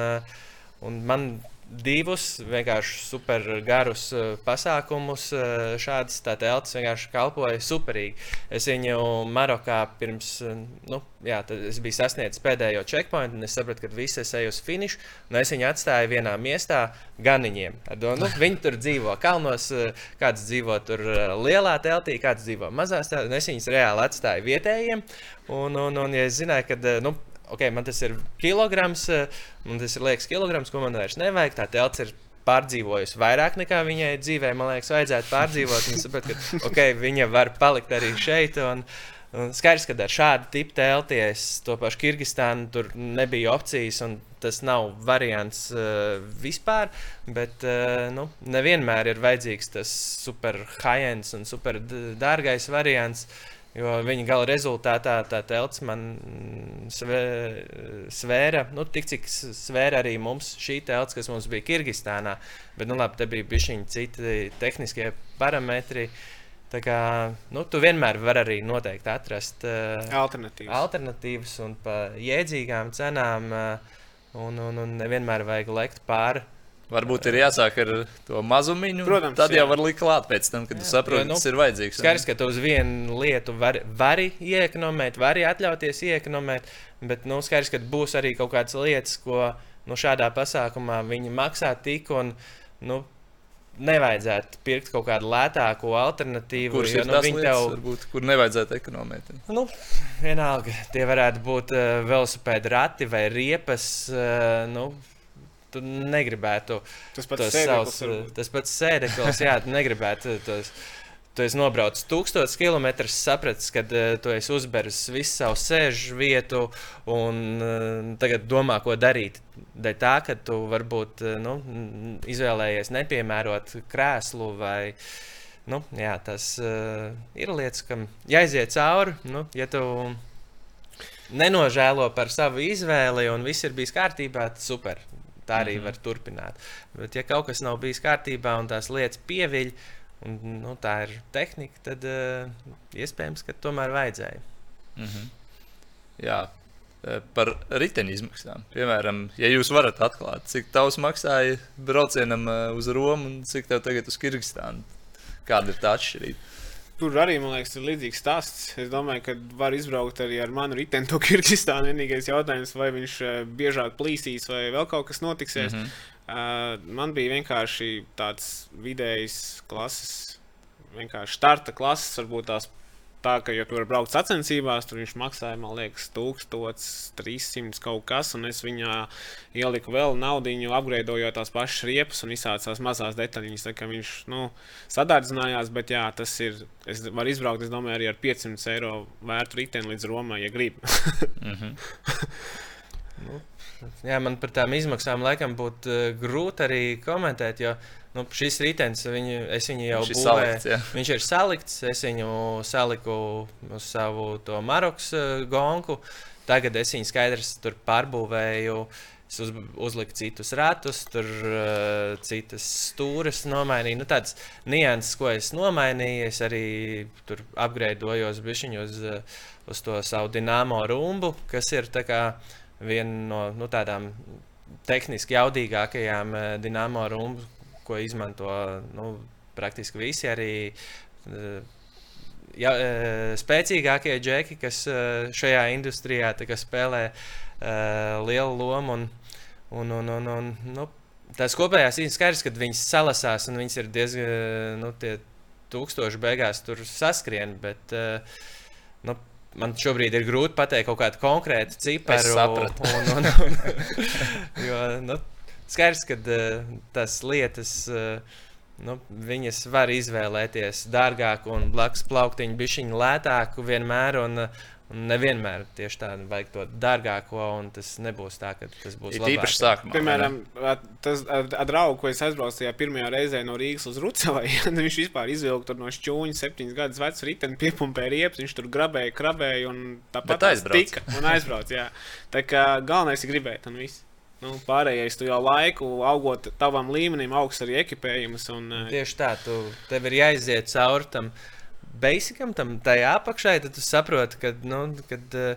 un man divus vienkārši super garus uh, pasākumus. Uh, šādas telpas vienkārši kalpoja superīgi. Es viņu Marokā pirms, uh, nu, jā, es biju sasniedzis pēdējo checkpointu, un es sapratu, ka visi es eju uz finišu. Es viņu atstāju vienā miestā ganiņiem. Do, nu, viņi tur dzīvo kalnos, kāds dzīvo tur lielā teltī, kāds dzīvo mazās teltīs. Es viņus reāli atstāju vietējiem. Un, un, un ja es zināju, ka nu, ok, man tas ir kilograms, eh, man tas ir liekas kilograms, ko man vairs nevajag. Tā telts ir pārdzīvojusi vairāk nekā viņai dzīvē. Man liekas, vajadzētu pārdzīvot. Viņa saprot, ka okay, viņa var palikt arī šeit. Un, un skaidrs, ka ar šādu tipu telties, to pašu Kirgistānu, tur nebija opcijas. Tas nav variants uh, vispār, bet uh, nu, nevienmēr ir vajadzīgs tas super high-end un super dārgais variants. Uh, Jo viņa gala rezultātā tā telts man svē, svēra, nu, tik cik svēra arī mums šī telts, kas mums bija Kirgistānā. Bet, nu, labi, te bija bijuši citi tehniskie parametri. Tā kā, nu, tu vienmēr vari arī noteikti atrast uh,
alternatīvas.
alternatīvas un par jēdzīgām cenām. Uh, un, un, un nevienmēr vajag lekt pāri
Varbūt ir jāsāk ar to mazumiņu. Protams, tad jā. jau var likt klāt pēc tam, kad saproti, nu, kas ir vajadzīgs.
Skaidrs, ka tu uz vienu lietu vari, vari iekonomēt, vari atļauties iekonomēt, bet nu, skaidrs, ka būs arī kaut kādas lietas, ko nu, šādā pasākumā viņi maksā tik un. Nu, Nevajadzētu pirkt kaut kādu lētāku alternatīvu.
Kurš jo, ir nu, tas lietas, tev... varbūt, kur nevajadzētu ekonomēt?
Nu, vienalga, tie varētu būt uh, velosipēdi rati vai riepas. Uh, nu, tu negribētu
Tas pats sēdeklis
savus,
varbūt.
tas pats sēdeklis, jā, tu negribētu tos. Tu esi nobraucis tūkstotis kilometrus, sapratis, ka uh, tu esi uzbēris visu savu sēžu vietu un uh, tagad domā, ko darīt. Dēļ tā, ka tu varbūt uh, nu, izvēlējies nepiemērot krēslu vai. Nu, jā, tas uh, ir lietas, kam jāiziet cauri. Nu, ja tu nenožēlo par savu izvēli un viss ir bijis kārtībā, tad super. Tā arī mm -hmm. var turpināt. Bet, ja kaut kas nav bijis kārtībā un tās lietas pieviļ, un nu, tā ir tehnika, tad uh, iespējams, ka tomēr vajadzēja.
Mhm. Jā, e, par riteņu izmaksām. Piemēram, ja jūs varat atklāt, cik tavs maksāja braucienam e, uz Romu un cik tev tagad uz Kirgistānu, kāda ir tā atšķirība?
Tur arī, man liekas, ir līdzīgs stāsts. Es domāju, ka var izbraukt arī ar manu riteni to Kirgistānu. Vienīgais jautājums, vai viņš eh, biežāk plīsīs vai vēl kaut kas notiksies. Mm. -hmm. uh, man bija vienkārši tāds vidējs klases, vienkārši starta klases, varbūt tās. Tā kā jau tur var braukt sacensībās, tur viņš maksāja, man liekas, 1300 kaut kas, un es viņā ieliku vēl naudu, apgleznojot tās pašas riepas un tās mazās detaļas. Tā kā viņš nu, sadārdzinājās, bet jā, tas ir. Es varu izbraukt, es domāju, arī ar 500 eiro vērtu riteni līdz Romai, ja gribi.
Mhm.
Jā, man par tām izmaksām laikam būtu uh, grūti arī komentēt, jo nu, šis ritenis, viņu, es viņu jau
Viņš
būvēju.
salikts, jā.
Viņš ir salikts, es viņu saliku uz savu Marokas uh, gonku. Tagad es viņu skaidrs tur pārbūvēju. Es uz, uzliku citus ratus, tur uh, citas stūres nomainīju. Nu, tādas nianses, ko es nomainīju, es arī tur apgleznojos bišķiņu uz, uh, uz to savu dināmo rumbu, kas ir viena no nu, tādām tehniski jaudīgākajām dināmo rumbu, ko izmanto nu, praktiski visi arī. Uh, ja, eh, spēcīgākie džeki, kas eh, šajā industrijā spēlē uh, lielu lomu. Un, un, un, un, un, nu, tās kopējās ir skaidrs, ka viņas salasās un viņas ir diezgan, nu, tūkstoši beigās tur saskrien. Bet, uh, nu, Man šobrīd ir grūti pateikt kaut kādu konkrētu
sapratu.
Un, un, un, jo, nu, skaidrs, ka uh, tas lietas. Uh, Nu, viņas var izvēlēties dārgāku un blakus plauktiņu, bišķiņu lētāku vienmēr. Un, un nevienmēr tieši tādu vajag to dārgāko, un tas nebūs tā, ka tas būs
Ir īpaši sākumā.
Piemēram, at- tas ar, ar draugu, ko es aizbraucu tajā pirmajā reizē no Rīgas uz Rucavai, viņš vispār izvilka no šķūņa septiņus gadus vecu riteni, piepumpēja riepas, viņš tur grabēja, krabēja un tāpat
Bet aizbrauc.
tika un aizbrauc. Jā. Tā kā galvenais ir gribēt un viss. Nu, pārējais, tu jau laiku augot tavam līmenim, augsts arī ekipējums. Un, eh,
Tieši tā, tu, tev ir jāiziet cauri tam basicam, tam tajā apakšā, tad tu saproti, kad, nu, kad, eh,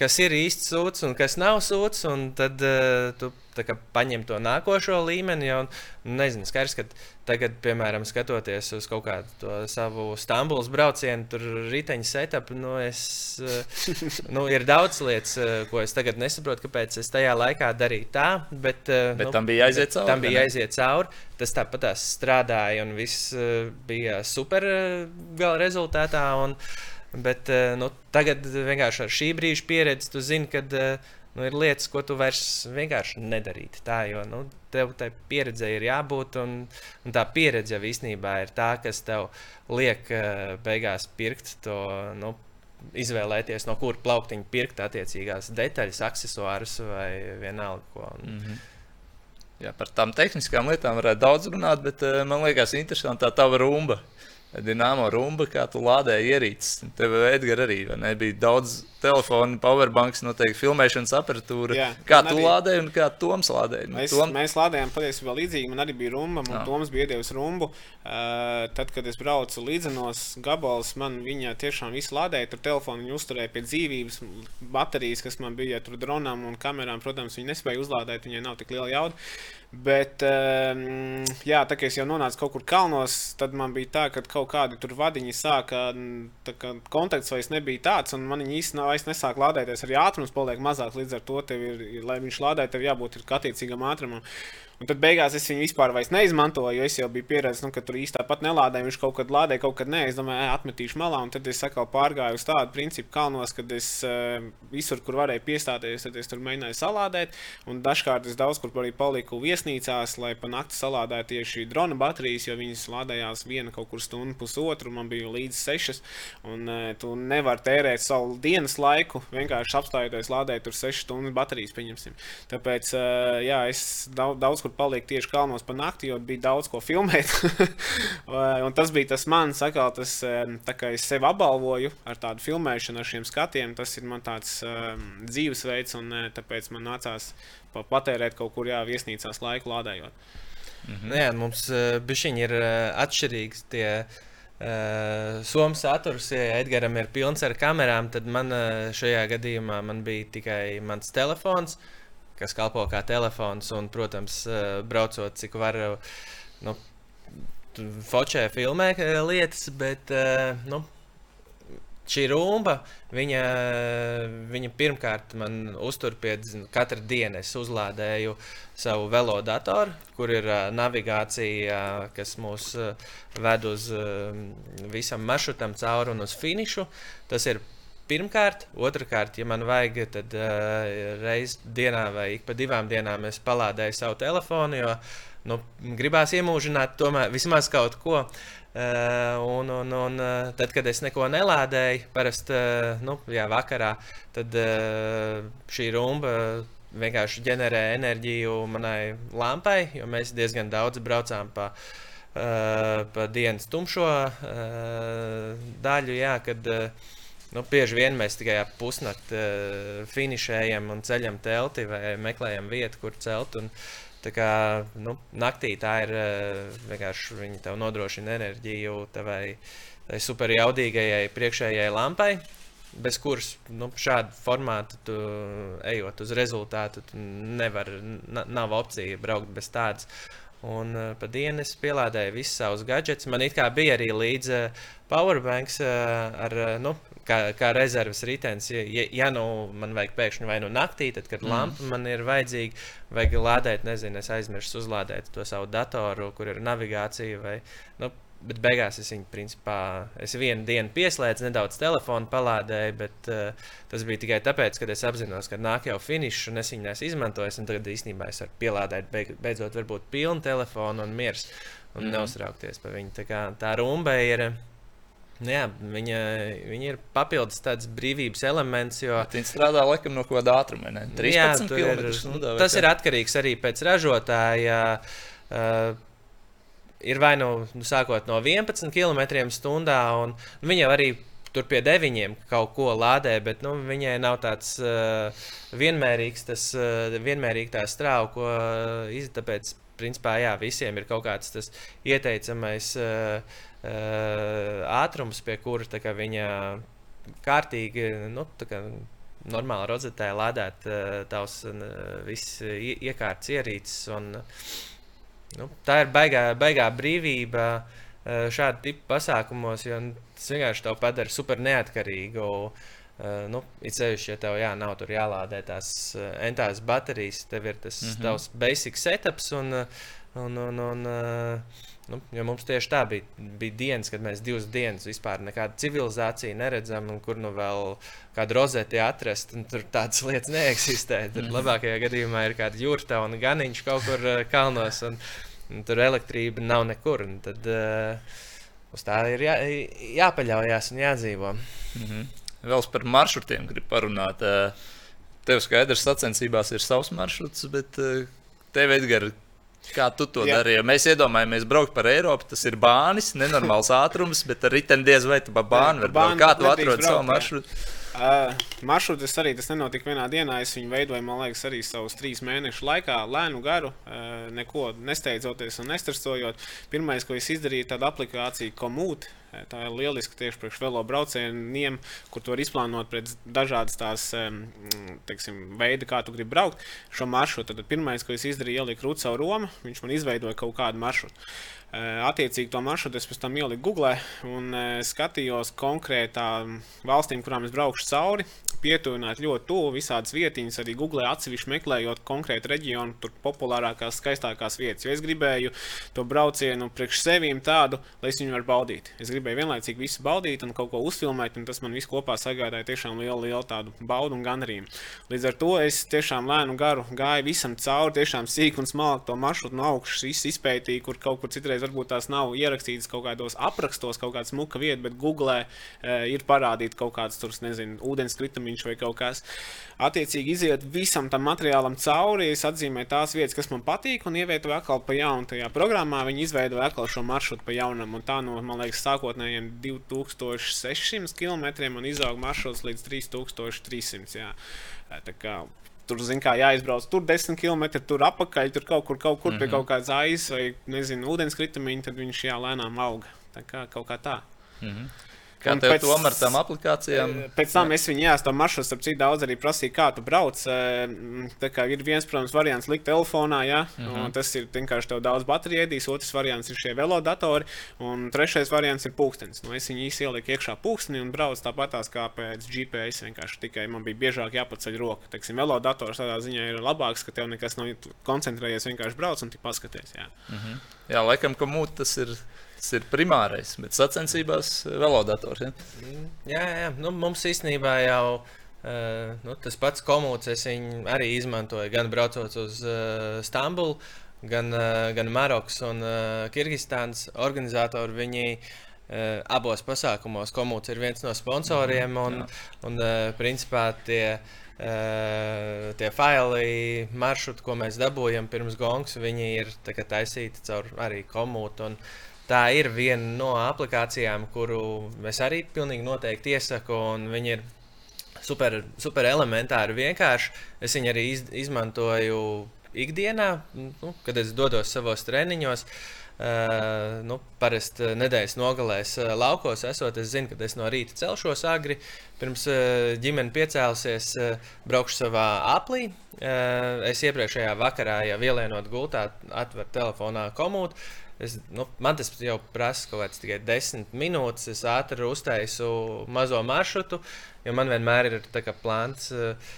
kas ir īsts sūds un kas nav sūds. Tad uh, tu kā paņem to nākošo līmeni. Jau, nu, nezinu, skaidrs, ka tagad, piemēram, skatoties uz kaut kādu savu Stambulas braucienu, tur riteņa setup, nu, es, uh, nu, ir daudz lietas, uh, ko es tagad nesaprotu, kāpēc es tajā laikā darīju tā. Bet, uh,
Bet tam bija jāiziet cauri,
Tam bija jāiziet cauri. Tas tāpat strādāja, un viss uh, bija super uh, gala rezultātā. Un, bet uh, nu, tagad vienkārši ar šī brīža pieredzi tu zini, ka uh, nu, ir lietas, ko tu vairs vienkārši nedarītu. Tā, jo nu, tev tai pieredzei ir jābūt, un, un tā pieredze jau īstenībā ir tā, kas tev liek uh, beigās pirkt to. Nu, Izvēlēties, no kuras plauktiņa pirkt attiecīgās detaļas, accessorus vai vienalga ko. Un,
Mhm. Jā, par tām tehniskām lietām varētu daudz runāt, bet uh, man liekas, interesanti tā tava rumba. Dināmo rumba, kā tu lādēji ierīces. Tev, Edgars, arī bija daudz telefonu, powerbanks, noteikti filmēšanas aparatūra.
Jā,
kā tu
arī-
lādēji un kā Toms lādēja? Nu,
Mēs,
Tom...
mēs lādējām patiesībā līdzīgi. Man arī bija rumba, un
Jā.
Toms bija iedevis rumbu. Uh, tad, kad es braucu līdzenos gabals, man viņa tiešām visu lādēja. Tur telefonu viņa uzturēja pie dzīvības, baterijas, kas man bija tur dronām un kamerām. Protams, viņa nespēja uzlādēt, viņai nav tik liela jauda. Bet, um, jā, tā kā es jau nonācu kaut kur kalnos, tad man bija tā, ka kaut kādi tur vadiņi sāka, kā kontakts vairs nebija tāds, un man viņi īstenībā vairs nesāk lādēties. Arī ātrums paliek mazāks, līdz ar to, tev ir, lai viņš lādē, tev jābūt ir attiecīgam ātrumam. Un tad beigās es viņu vispār neizmantoju, jo es jau biju pieredzējis, nu, ka tur īstenībā pat nelādēju. Viņš kaut kad lādēja, kaut kad nē, es domāju, atmetīšu malā. Un tad es atkal pārgāju uz tādu principu kalnos, kad es uh, visur, kur varēju piestāties, tad es tur mēģināju salādēt. Un dažkārt es daudz kur arī paliku viesnīcās, lai pa nakti salādētu tieši drona baterijas, jo viņas lādējās viena kaut kur stundu, pusotru. Man bija līdzi sešas. Un uh, tu nevari tērēt savu dienas laiku, vienkārši apstājoties lādēt tur sešas stundas baterijas, pieņemsim. Tāpēc, uh, jā, es daudz, daudz kur kur paliek tieši kalnos pa nakti, jo bija daudz ko filmēt. un tas bija tas mans, sakal, tas, tā kā es sevi apbalvoju ar tādu filmēšanu, ar šiem skatiem. Tas ir man tāds um, dzīvesveids, un tāpēc man nācās patērēt kaut kur jā, viesnīcās laiku lādējot.
Mm -hmm. Jā, mums uh, bišķiņi ir uh, atšķirīgs tie. Uh, Somijas saturs, ja Edgars ir pilns ar kamerām, tad man uh, šajā gadījumā man bija tikai mans telefons. Uh, kas kalpo kā telefons. Un, protams, eh, braucot cik var, nu, focē, filmē eh, lietas, bet eh, nu, šī rumba, viņa, viņa pirmkārt man uztur pie katra diena. Es uzlādēju savu velodatoru, kur ir navigācija, kas mūs ved uz visam maršrutam cauri un uz finišu. Tas ir Pirmkārt, otrkārt, ja man vajag, tad uh, reizes dienā vai ik pa divām dienām es palādēju savu telefonu, jo nu, gribās iemūžināt tomēr vismaz kaut ko. Uh, un, un, un uh, tad, kad es neko nelādēju, parasti uh, nu, jā, vakarā, tad uh, šī rumba vienkārši ģenerē enerģiju manai lampai, jo mēs diezgan daudz braucām pa, uh, pa dienas tumšo uh, daļu. Jā, kad, uh, Nu, bieži vien mēs tikai ap pusnakti uh, finišējam un ceļam telti vai meklējam vietu, kur celt. Un, kā, nu, naktī tā ir uh, vienkārši viņi tev nodrošina enerģiju tavai super jaudīgajai priekšējai lampai. Bez kuras nu, šādu formātu, tu, ejot uz rezultātu, nevar, nav opcija braukt bez tādas. Un uh, pa dienu es pielādēju visus savus gadgetus. Man it kā bija arī līdzi uh, powerbanks uh, ar, nu, kā, kā rezerves ritenis. Ja, ja, ja nu man vajag pēkšņi vai nu naktī, tad, kad mm. lampa man ir vajadzīga, vajag lādēt, nezinu, es aizmirsu uzlādēt to savu datoru, kur ir navigācija. Vai, nu, Bet beigās es viņu, principā, es vienu dienu pieslēdzu, nedaudz telefonu palādēju, bet uh, tas bija tikai tāpēc, ka es apzinos, ka nāk jau finišs, un es viņu neesmu izmantojis. Tagad īstenībā es varu pielādēt, beig, beidzot, varbūt pilnu telefonu un miers un mm. neuztraukties par viņu. Tā, kā, tā rumba ir. Uh, jā, viņa, viņa ir papildus tāds brīvības elements. Jo...
Viņa strādā laikam no kāda ātruma. 13 jā, km
stundā. Tas ir atkarīgs arī pēc ražotāja. Uh, ir vai nu, nu sākot no 11 km/h, un viņa arī tur pie deviņiem kaut ko lādē, bet nu, viņai nav tāds uh, vienmērīgs, tas, uh, vienmērīgi tā strāva, ko uh, izdarīt. Tāpēc, principā, jā, visiem ir kaut kāds tas ieteicamais. Uh, ātrums, pie kura viņa kārtīgi, nu, kā, normāli rozetē lādēt uh, tavs viss iekārtas ierīces. Un, nu, tā ir baigā, baigā brīvība uh, šāda tipa pasākumos, jo nu, tas vienkārši tev padara super neatkarīgu. Nu, it sevišķi, ja tev jā, nav tur jālādē tās entās baterijas, tev ir tas mm -hmm. tavs basic setups un, un, un, un uh, Nu, jo mums tieši tā bija, bija dienas, kad mēs divas dienas vispār nekādu civilizāciju neredzam, un kur nu vēl kādu rozeti atrast. Tur tādas lietas neeksistē. Tur mm. labākajā gadījumā ir kāda jūrta un ganiņš kaut kur uh, kalnos, un, un tur elektrība nav nekur. Un tad uh, uz tā ir jā, jāpaļaujas un jādzīvo.
Mm -hmm. Vēl par maršrutiem gribu parunāt. Uh, tev skaidrs, sacensībās ir savs maršruts, bet tev, Edgars, Kā tu to Jā. darīji? Mēs iedomājamies, braukt par Eiropu. Tas ir bānis, nenormāls ātrums, bet ar riteni diez vai tu pa bānu vari braukt. Kā tu atrodi savu maršrutu?
Uh, maršruts arī tas nenotika vienā dienā. Es viņu veidoju, man liekas, arī savus trīs mēnešu laikā, lēnu garu, uh, neko nesteidzoties un nestresojot. Pirmais, ko es izdarīju, tāda aplikācija Komūta. Tā ir lieliska tieši priekš velo braucieniem, kur tu vari izplānot pēc dažādas tās teiksim, veidi, kā tu gribi braukt šo maršrutu. Tad pirmais, ko es izdarīju, ieliku rūtu caur Romu, viņš man izveidoja kaut kādu maršrutu. Attiecīgi to maršrutu es pēc tam ieliku Google un skatījos konkrētām valstīm, kurām es braukšu cauri. Pietuvināt ļoti tuvu visādas vietiņas, arī Google atsevišķi meklējot konkrētu reģionu, tur populārākās, skaistākās vietas. Jo es gribēju to braucienu priekš sevīm tādu, lai es viņu varētu baudīt. Es gribēju vienlaicīgi visu baudīt un kaut ko uzfilmēt, un tas man viss kopā sagādāja tiešām lielu, lielu tādu baudu un gandarījumu. Līdz ar to es tiešām lēnu garu gāju visam cauri, tiešām sīk un smalki to maršrutu no augšas izpētīju, kur kaut kur citreiz varbūt tās nav ierakstītas kaut kādos aprakstos, kaut kāda smuka vieta, bet Google e, ir parādīta kaut kāds tur, nezinu, ūdenskritamiņš vai kaut kas. Attiecīgi iziet visam tam materiālam cauri, es atzīmēju tās vietas, kas man patīk, un ievietoju atkal pa jaunu tajā programmā. Viņi izveidoja atkal šo maršrutu pa jaunam, un tā no, man liekas, sākotnējiem 2600 km un izauga maršruts līdz 3300. Jā. Tā kā tur, zin, kā jāizbrauc tur 10 km, tur apakaļ, tur kaut kur, kaut kur mm -hmm. pie mhm. kaut kādas aizas vai, nezinu, ūdenskritamiņa, tad viņš jā, lēnām auga. Tā kā kaut kā tā. Mm
-hmm. Kā tev pēc, tomēr tām aplikācijām?
Eh, pēc tam es viņu jāstāv maršruts, ap cik daudz arī prasīju, kā tu brauc. Eh, tā kā ir viens, protams, variants likt telefonā, ja, uh mhm. -huh. tas ir vienkārši tev daudz bateriju ēdīs, otrs variants ir šie velodatori, un trešais variants ir pūkstens. Nu, es viņu īsi ieliku iekšā pūksteni un braucu tāpatās kā pēc GPS, vienkārši tikai man bija biežāk jāpaceļ roka. Teiksim, velodators tādā ziņā ir labāks, ka tev nekas nav koncentrējies, vienkārši brauc un tu paskaties. Jā, uh
mhm. -huh. jā laikam, ka mūte tas ir Tas ir primārais, bet sacensībās eh, velodators. Ja?
Mm, jā, jā. Nu, mums īstenībā jau uh, nu, tas pats komūts arī izmantoja gan braucot uz uh, Stambulu, gan, uh, gan Marokas un uh, Kirgistānas organizatori. Viņi, uh, abos pasākumos komūts ir viens no sponsoriem, un, jā. un uh, principā tie. Uh, tie faili, maršruti, ko mēs dabūjam pirms gongas, viņi ir taisīti caur arī komūtu. Un, tā ir viena no aplikācijām, kuru es arī pilnīgi noteikti iesaku. Viņi ir super, super elementāri vienkārši. Es viņu arī iz, izmantoju ikdienā, nu, kad es dodos savos treniņos. Uh, nu, Parasti nedēļas nogalēs uh, laukos esot. Es zinu, ka es no rīta celšos agri. Pirms uh, ģimene piecēlusies, uh, braukšu savā aplī. Uh, es iepriekšējā vakarā jau ielienot gultā, atveru telefonā komūtu Es, nu, man tas jau prasa kaut kāds tikai desmit minūtes. Es ātri uztaisu mazo maršrutu, jo man vienmēr ir plāns. Uh,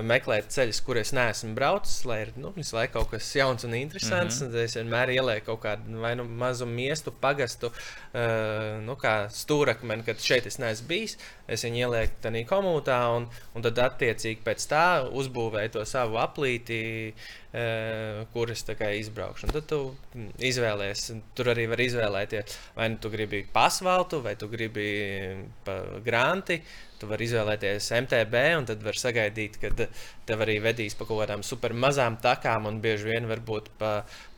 meklēt ceļus, kur es neesmu braucis, lai ir nu, visu laiku kaut kas jauns un interesants. Mm -hmm. Es vienmēr ielieku kaut kādu vai nu mazu miestu, pagastu, uh, nu, kā stūrakmeni, kad šeit es neesmu bijis. Es viņu ielieku tādā komūtā, un, un tad attiecīgi pēc tā uzbūvēju to savu aplīti, uh, kur es izbraukšu. Un tad tu izvēlējies, tur arī var izvēlēties, vai nu tu gribi pasvaltu, vai tu gribi pa granti. Tu vari izvēlēties MTB, un tad var sagaidīt, ka tev arī vedīs pa kaut kādām super mazām takām, un bieži vien varbūt pa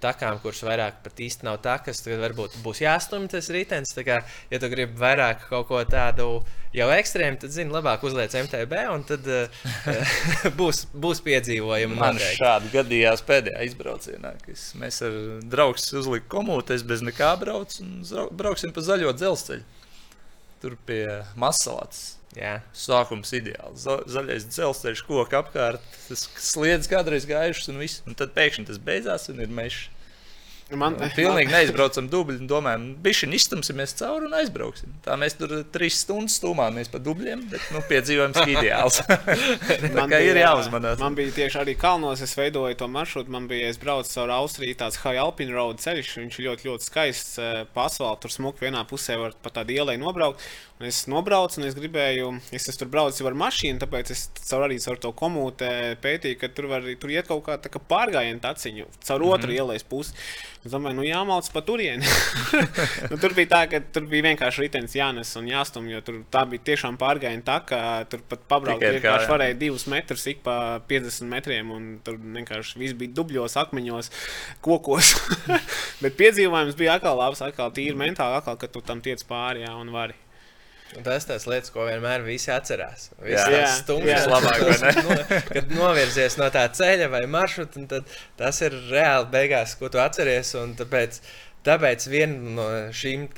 takām, kuras vairāk pat īsti nav takas. Tad varbūt būs jāstumj tas ritenis. Kā, ja tu gribi vairāk kaut ko tādu jau ekstrēmu, tad zini, labāk uzliec MTB, un tad uh, būs, būs piedzīvojumi.
Man noteikti. šādi gadījās pēdējā izbraucienā, kad mēs ar draugu uzlikām komūti, es bez nekā braucu un brauksim pa zaļo dzelzceļu. Tur pie Masalātas
Jā.
Sākums ideāls. Za, zaļais dzelzceļš, koks apkārt, tas sliedz kādreiz gājušas, un, viss, un tad pēkšņi tas beidzās un ir mežs. Man te pilnīgi neizbraucam dubļi domājam, bišķi iztumsimies cauri un aizbrauksim. Tā mēs tur trīs stundas stūmāmies pa dubļiem, bet nu, piedzīvojums ideāls. tā kā ir jāuzmanās.
Man bija tieši arī kalnos, es veidoju to maršrutu. Man bija, es braucu caur Austriju, tāds High Alpine Road ceļš, viņš ir ļoti, ļoti skaists. Eh, Pasvaldu tur smuki vienā pusē var pa tādu ielai nobraukt. Un es nobraucu, un es gribēju, es, es tur braucu ar mašīnu, tāpēc es caur arī caur to komūtē pētīju, ka tur var tur iet kaut kā tā kā pārgājienu taciņu caur mm -hmm. otru ielais pusi. Es domāju, nu jāmauc pa turieni. nu, tur bija tā, ka tur bija vienkārši ritenis jānes un jāstum, jo tur tā bija tiešām pārgājiena tā, ka tur pat pabraukt vienkārši varēja divus metrus ik pa 50 metriem, un tur vienkārši viss bija dubļos, akmeņos, kokos. Bet piedzīvojums bija atkal labs, atkal tīri mentāli, atkal, ka tu tam tiec pāri, jā, un vari.
Un tas tas lietas, ko vienmēr visi atcerās. Visi jā, tas stundas labāk, no, kad novirzies no tā ceļa vai maršruta, tad tas ir reāli beigās, ko tu atceries. Tāpēc tāpēc viena no šīm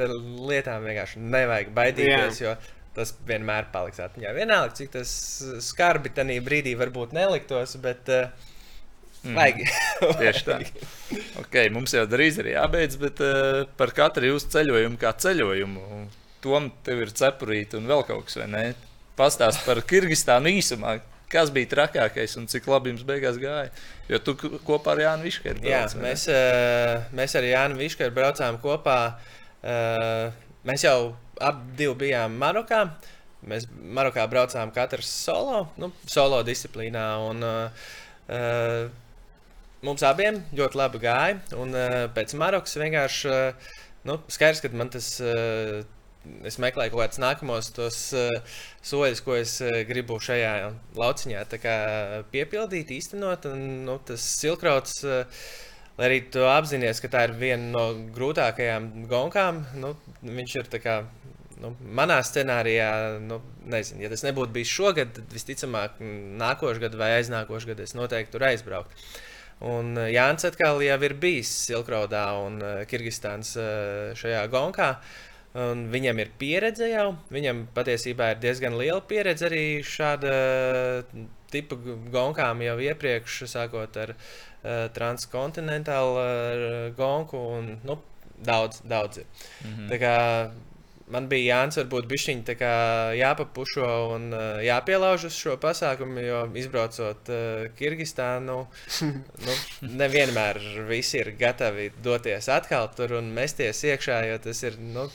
lietām vienkārši nevajag baidīties. Jo tas vienmēr paliks atmiņā. Vienalga, cik tas skarbi tajā brīdī varbūt neliktos, bet uh, Mm. Vajag.
Tieši tā. Okay, mums jau drīz ir jābeidz, bet uh, par katru jūsu ceļojumu, kā ceļojumu, tom tev ir cepurīte un vēl kaut kas, vai ne? Pastāst par Kirgistānu īsumā. Kas bija trakākais un cik labi jums beigās gāja? Jo tu kopā ar Jānu Viškeru
braucām. Jā, mēs, uh, mēs ar Jānu Viškeru braucām kopā. Uh, mēs jau abi bijām Marokā. Mēs Marokā braucām katrs solo, nu, solo disciplīnā. Un, uh, mums abiem ļoti labi gāja. Un uh, pēc Marokas vienkārši uh, nu, skaidrs, ka man tas. Uh, Es meklēju kaut kādus nākamos tos uh, soļus, ko es uh, gribu šajā lauciņā piepildīt, īstenot. Un, nu, tas silkrauts, uh, lai arī tu apzinājies, ka tā ir viena no grūtākajām gonkām, nu, viņš ir kā, nu, manā scenārijā, nu, nezinu, ja tas nebūtu bijis šogad, tad visticamāk, nākošais gads vai aiznākošais gads es noteikti tur aizbrauktu. Un Jānis atkal jau ir bijis Silkraudā un Kirgistānas šajā gonkā. Un viņam ir pieredze jau. Viņam patiesībā ir diezgan liela pieredze arī šāda tipa gonkām jau iepriekš, sākot ar uh, transkontinentālu uh, gonku. Un, nu, daudz, daudz ir. Mm -hmm. Kā man bija Jānis, varbūt bišķiņi jāpapušo un uh, jāpielauž uz šo pasākumu, jo izbraucot uh, Kirgistānu, nu, nevienmēr visi ir gatavi doties atkal tur un mesties iekšā, jo tas ir nu,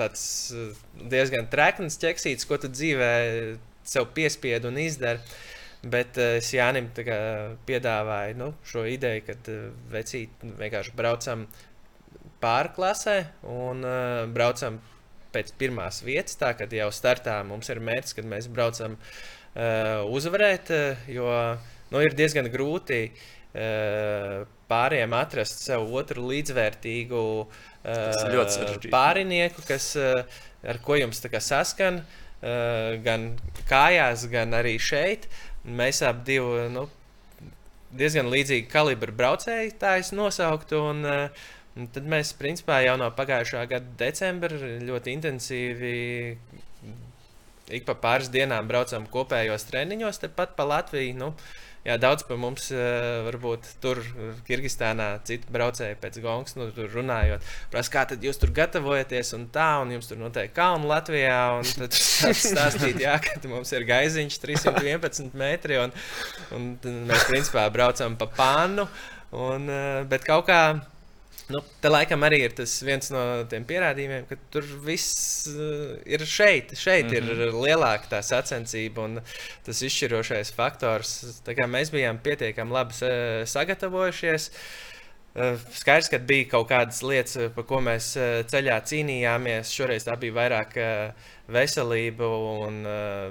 tāds uh, diezgan trekns ķeksīts, ko tu dzīvē sev piespiedu un izdari. Bet uh, es Jānim piedāvāju nu, šo ideju, ka uh, vecīt vienkārši braucam pārklasē un uh, braucam pēc pirmās vietas. Tā kā jau startā mums ir mērķis, kad mēs braucam uh, uzvarēt, uh, jo nu, ir diezgan grūti uh, pāriem atrast sev otru līdzvērtīgu uh, pārinieku, kas, uh, ar ko jums saskan uh, gan kājās, gan arī šeit. Mēs abi nu, diezgan līdzīgi kalibra braucēji, tā es nosauktu. Un, uh, Un tad mēs principā jau no pagājušā gada decembra ļoti intensīvi ik pa pāris dienām braucam kopējos treniņos, tepat pa Latviju. Nu, jā, daudz par mums uh, varbūt tur, Kirgistānā, citu braucēju pēc gongas, nu, tur runājot. Prasa, kā tad jūs tur gatavojaties un tā, un jums tur noteikti kalnu Latvijā. Un tad stāstīt, jā, ka mums ir gaiziņš 311 metri, un, un mēs principā braucam pa pānu. Un, uh, bet kaut kā Nu, te laikam arī ir tas viens no tiem pierādījumiem, ka tur viss uh, ir šeit. Šeit mm -hmm. ir mhm. lielāka tā sacensība un tas izšķirošais faktors. Mēs bijām pietiekami labi sagatavojušies. Uh, skaidrs, ka bija kaut kādas lietas, par ko mēs uh, ceļā cīnījāmies. Šoreiz tā bija vairāk veselība un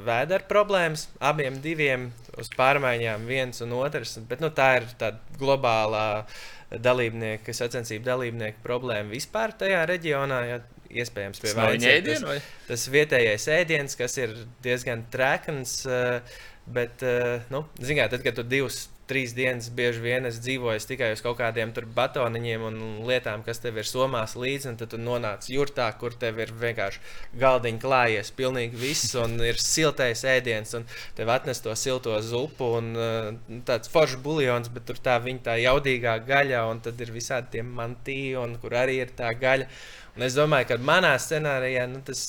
vēdera problēmas. Abiem diviem uz pārmaiņām, viens un otrs. Bet nu, tā ir tāda globāla uh, dalībnieku, sacensību dalībnieku problēma vispār tajā reģionā. Ja, iespējams, pie
vainas tas,
tas vietējais ēdiens, kas ir diezgan trekns. Eh, bet, eh, nu, zināt, tad, kad tu divus trīs dienas bieži vien es dzīvoju tikai uz kaut kādiem batoniņiem un lietām, kas tev ir somās līdzi. Tad tu nonāc jurtā, kur tev ir vienkārši galdiņa klājies, pilnīgi viss, un ir siltais ēdiens, un tev atnes to silto zupu un uh, tāds foršs buļļons, bet tur tā viņa tā jaudīgā gaļa, un tad ir visādi tie mantīji, un kur arī ir tā gaļa. Un es domāju, ka manā scenārijā nu, tas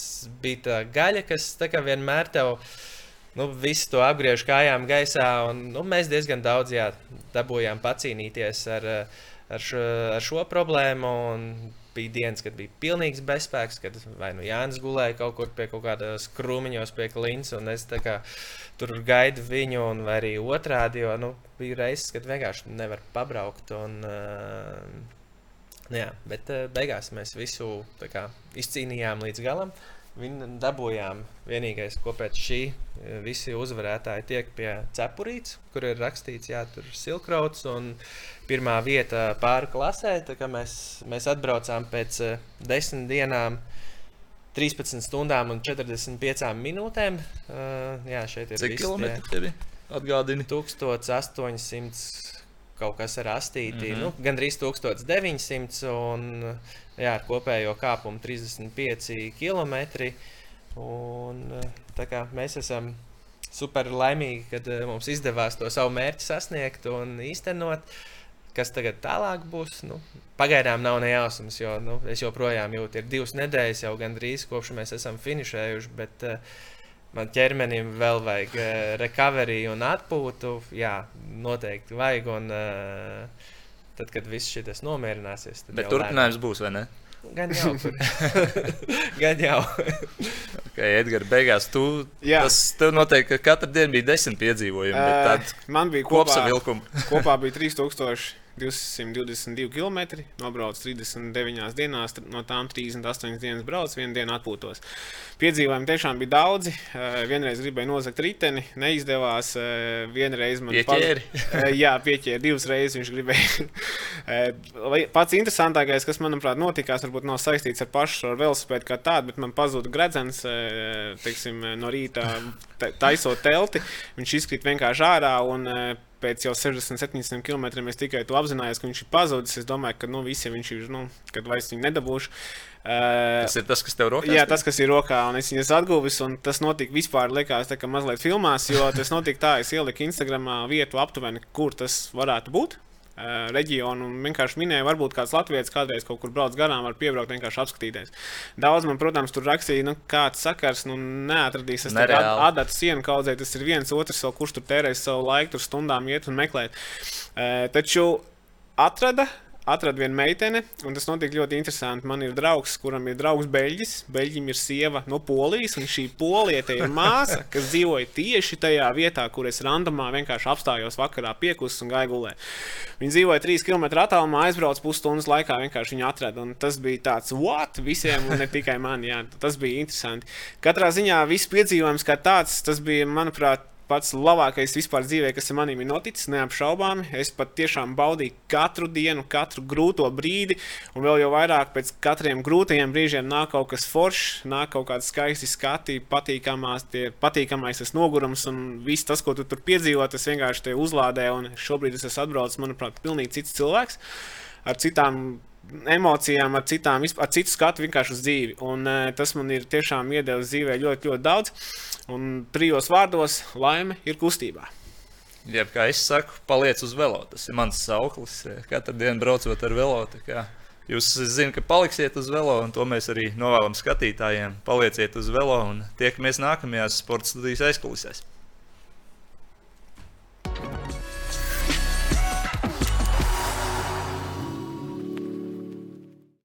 bija tā gaļa, kas tā vienmēr tev ir nu, visu to apgriež kājām gaisā. Un, nu, mēs diezgan daudz jā, dabūjām pacīnīties ar, ar, šo, ar šo problēmu. Bija dienas, kad bija pilnīgs bezspēks, kad vai nu Jānis gulēja kaut kur pie kaut kādas krūmiņos, pie klints, un es kā, tur gaidu viņu, un arī otrādi. Jo nu, bija reizes, kad vienkārši nevar pabraukt. Un, uh, jā, bet uh, beigās mēs visu kā, izcīnījām līdz galam. Uh, Viņu dabūjām vienīgais, ko pēc šī eh, visi uzvarētāji tiek pie cepurītes, kur ir rakstīts, jā, tur ir silkrauts un pirmā vieta pāri klasē. Mēs, mēs atbraucām pēc uh, desmit dienām. 13 stundām un 45 minūtēm. Uh, jā, šeit ir
Cik kilometri? Atgādini.
1800 kaut kas ar astīti. Mm. -hmm. nu, Gan drīz 1900 un jā, ar kopējo kāpumu 35 km. Un, eh, kā mēs esam super laimīgi, kad eh, mums izdevās to savu mērķi sasniegt un īstenot. Kas tagad tālāk būs? Nu, pagaidām nav nejausmas, jo nu, es joprojām jūtu, ir divas nedēļas jau gandrīz kopš mēs esam finišējuši. Bet, uh, Man ķermenim vēl vajag uh, recovery un atpūtu. Jā, noteikti vajag. Un, uh, tad, kad viss šis nomierināsies, tad
Bet turpinājums būs, vai ne?
Gan jau. Gan jau.
Okay, Edgars, beigās tu,
Jā.
tas tev noteikti ka katru dienu bija desmit piedzīvojumi, tāds
Man bija kopā,
kopsavilkums.
kopā bija 3222 km. Nobraucu 39 dienās, no tām 38 dienas braucu, vienu dienu atpūtos. Piedzīvojumi tiešām bija daudzi. Eh, Vienreiz gribēju nozagt riteni, neizdevās. eh, Vienreiz man
Pieķēri?
Eh, Jā, pieķēri divas reizes. Viņš gribēja. Pats interesantākais, kas manuprāt notikās, varbūt nav saistīts ar pašu ar velosipēdu kā tādu, bet man pazuda gredzens teiksim, no rīta ta- taisot telti. Viņš izkrīt vienkārši ārā. Un, Pēc jau 60, 70 km es tikai to apzinājos, ka viņš ir pazudis. Es domāju, ka nu, visiem viņš ir, nu, kad vairs viņu nedabūšu. Uh,
Tas ir tas, kas tev rokās.
Jā, tas, kas ir rokā, un es viņas atguvis, un tas notika vispār, likās, tā kā mazliet filmās, jo tas notika tā, es ieliku Instagramā vietu aptuveni, kur tas varētu būt. Uh, reģionu un vienkārši minēja, varbūt kāds latviečs kādreiz kaut kur brauc garām, var piebraukt, vienkārši apskatīties. Daudz man, protams, tur rakstīja, nu, kāds sakars, nu, neatradīs. Tas tur adata sienu kaudzē, tas ir viens otrs, vēl, kurš tur tērēs savu laiku, tur stundām iet un meklēt. Uh, taču atrada. Atradu vienu meiteni, un tas notika ļoti interesanti. Man ir draugs, kuram ir draugs Beļģis. Beļģim ir sieva no Polijas, un šī poliete ir māsa, kas dzīvoja tieši tajā vietā, kur es randomā vienkārši apstājos vakarā, piekusis un gāju gulēt. Viņi dzīvoja 3 km attālumā, aizbraucu pusstundas laikā, vienkārši viņu atradu. Un tas bija tāds, what? Visiem, un ne tikai man. Jā, tas bija interesanti. Katrā ziņā viss piedzīvojums kā tāds, tas bija, manuprāt, pats labākais vispār dzīvē, kas maniem ir noticis, neapšaubāmi. Es pat tiešām baudīju katru dienu, katru grūto brīdi, un vēl jau vairāk pēc katriem grūtajiem brīžiem nāk kaut kas foršs, nāk kaut kāds skaisti skati, patīkamās, tie, patīkamais tas nogurums, un viss tas, ko tu tur piedzīvo, tas vienkārši te uzlādē, un šobrīd es esmu atbraucis, manuprāt, pilnīgi cits cilvēks ar citām emocijām, ar, citām, ar citu skatu vienkārši uz dzīvi. Un, eh, tas man ir tiešām iedevis dzīvē ļoti, ļoti daudz. Un trijos vārdos - laime ir kustībā.
Jā, kā es saku, paliec uz velo. Tas ir mans sauklis. Eh, katru dienu braucot ar velo. Jūs zināt, ka paliksiet uz velo, un to mēs arī novēlam skatītājiem. Palieciet uz velo un tiekamies nākamajās sporta studijas aizkulisēs.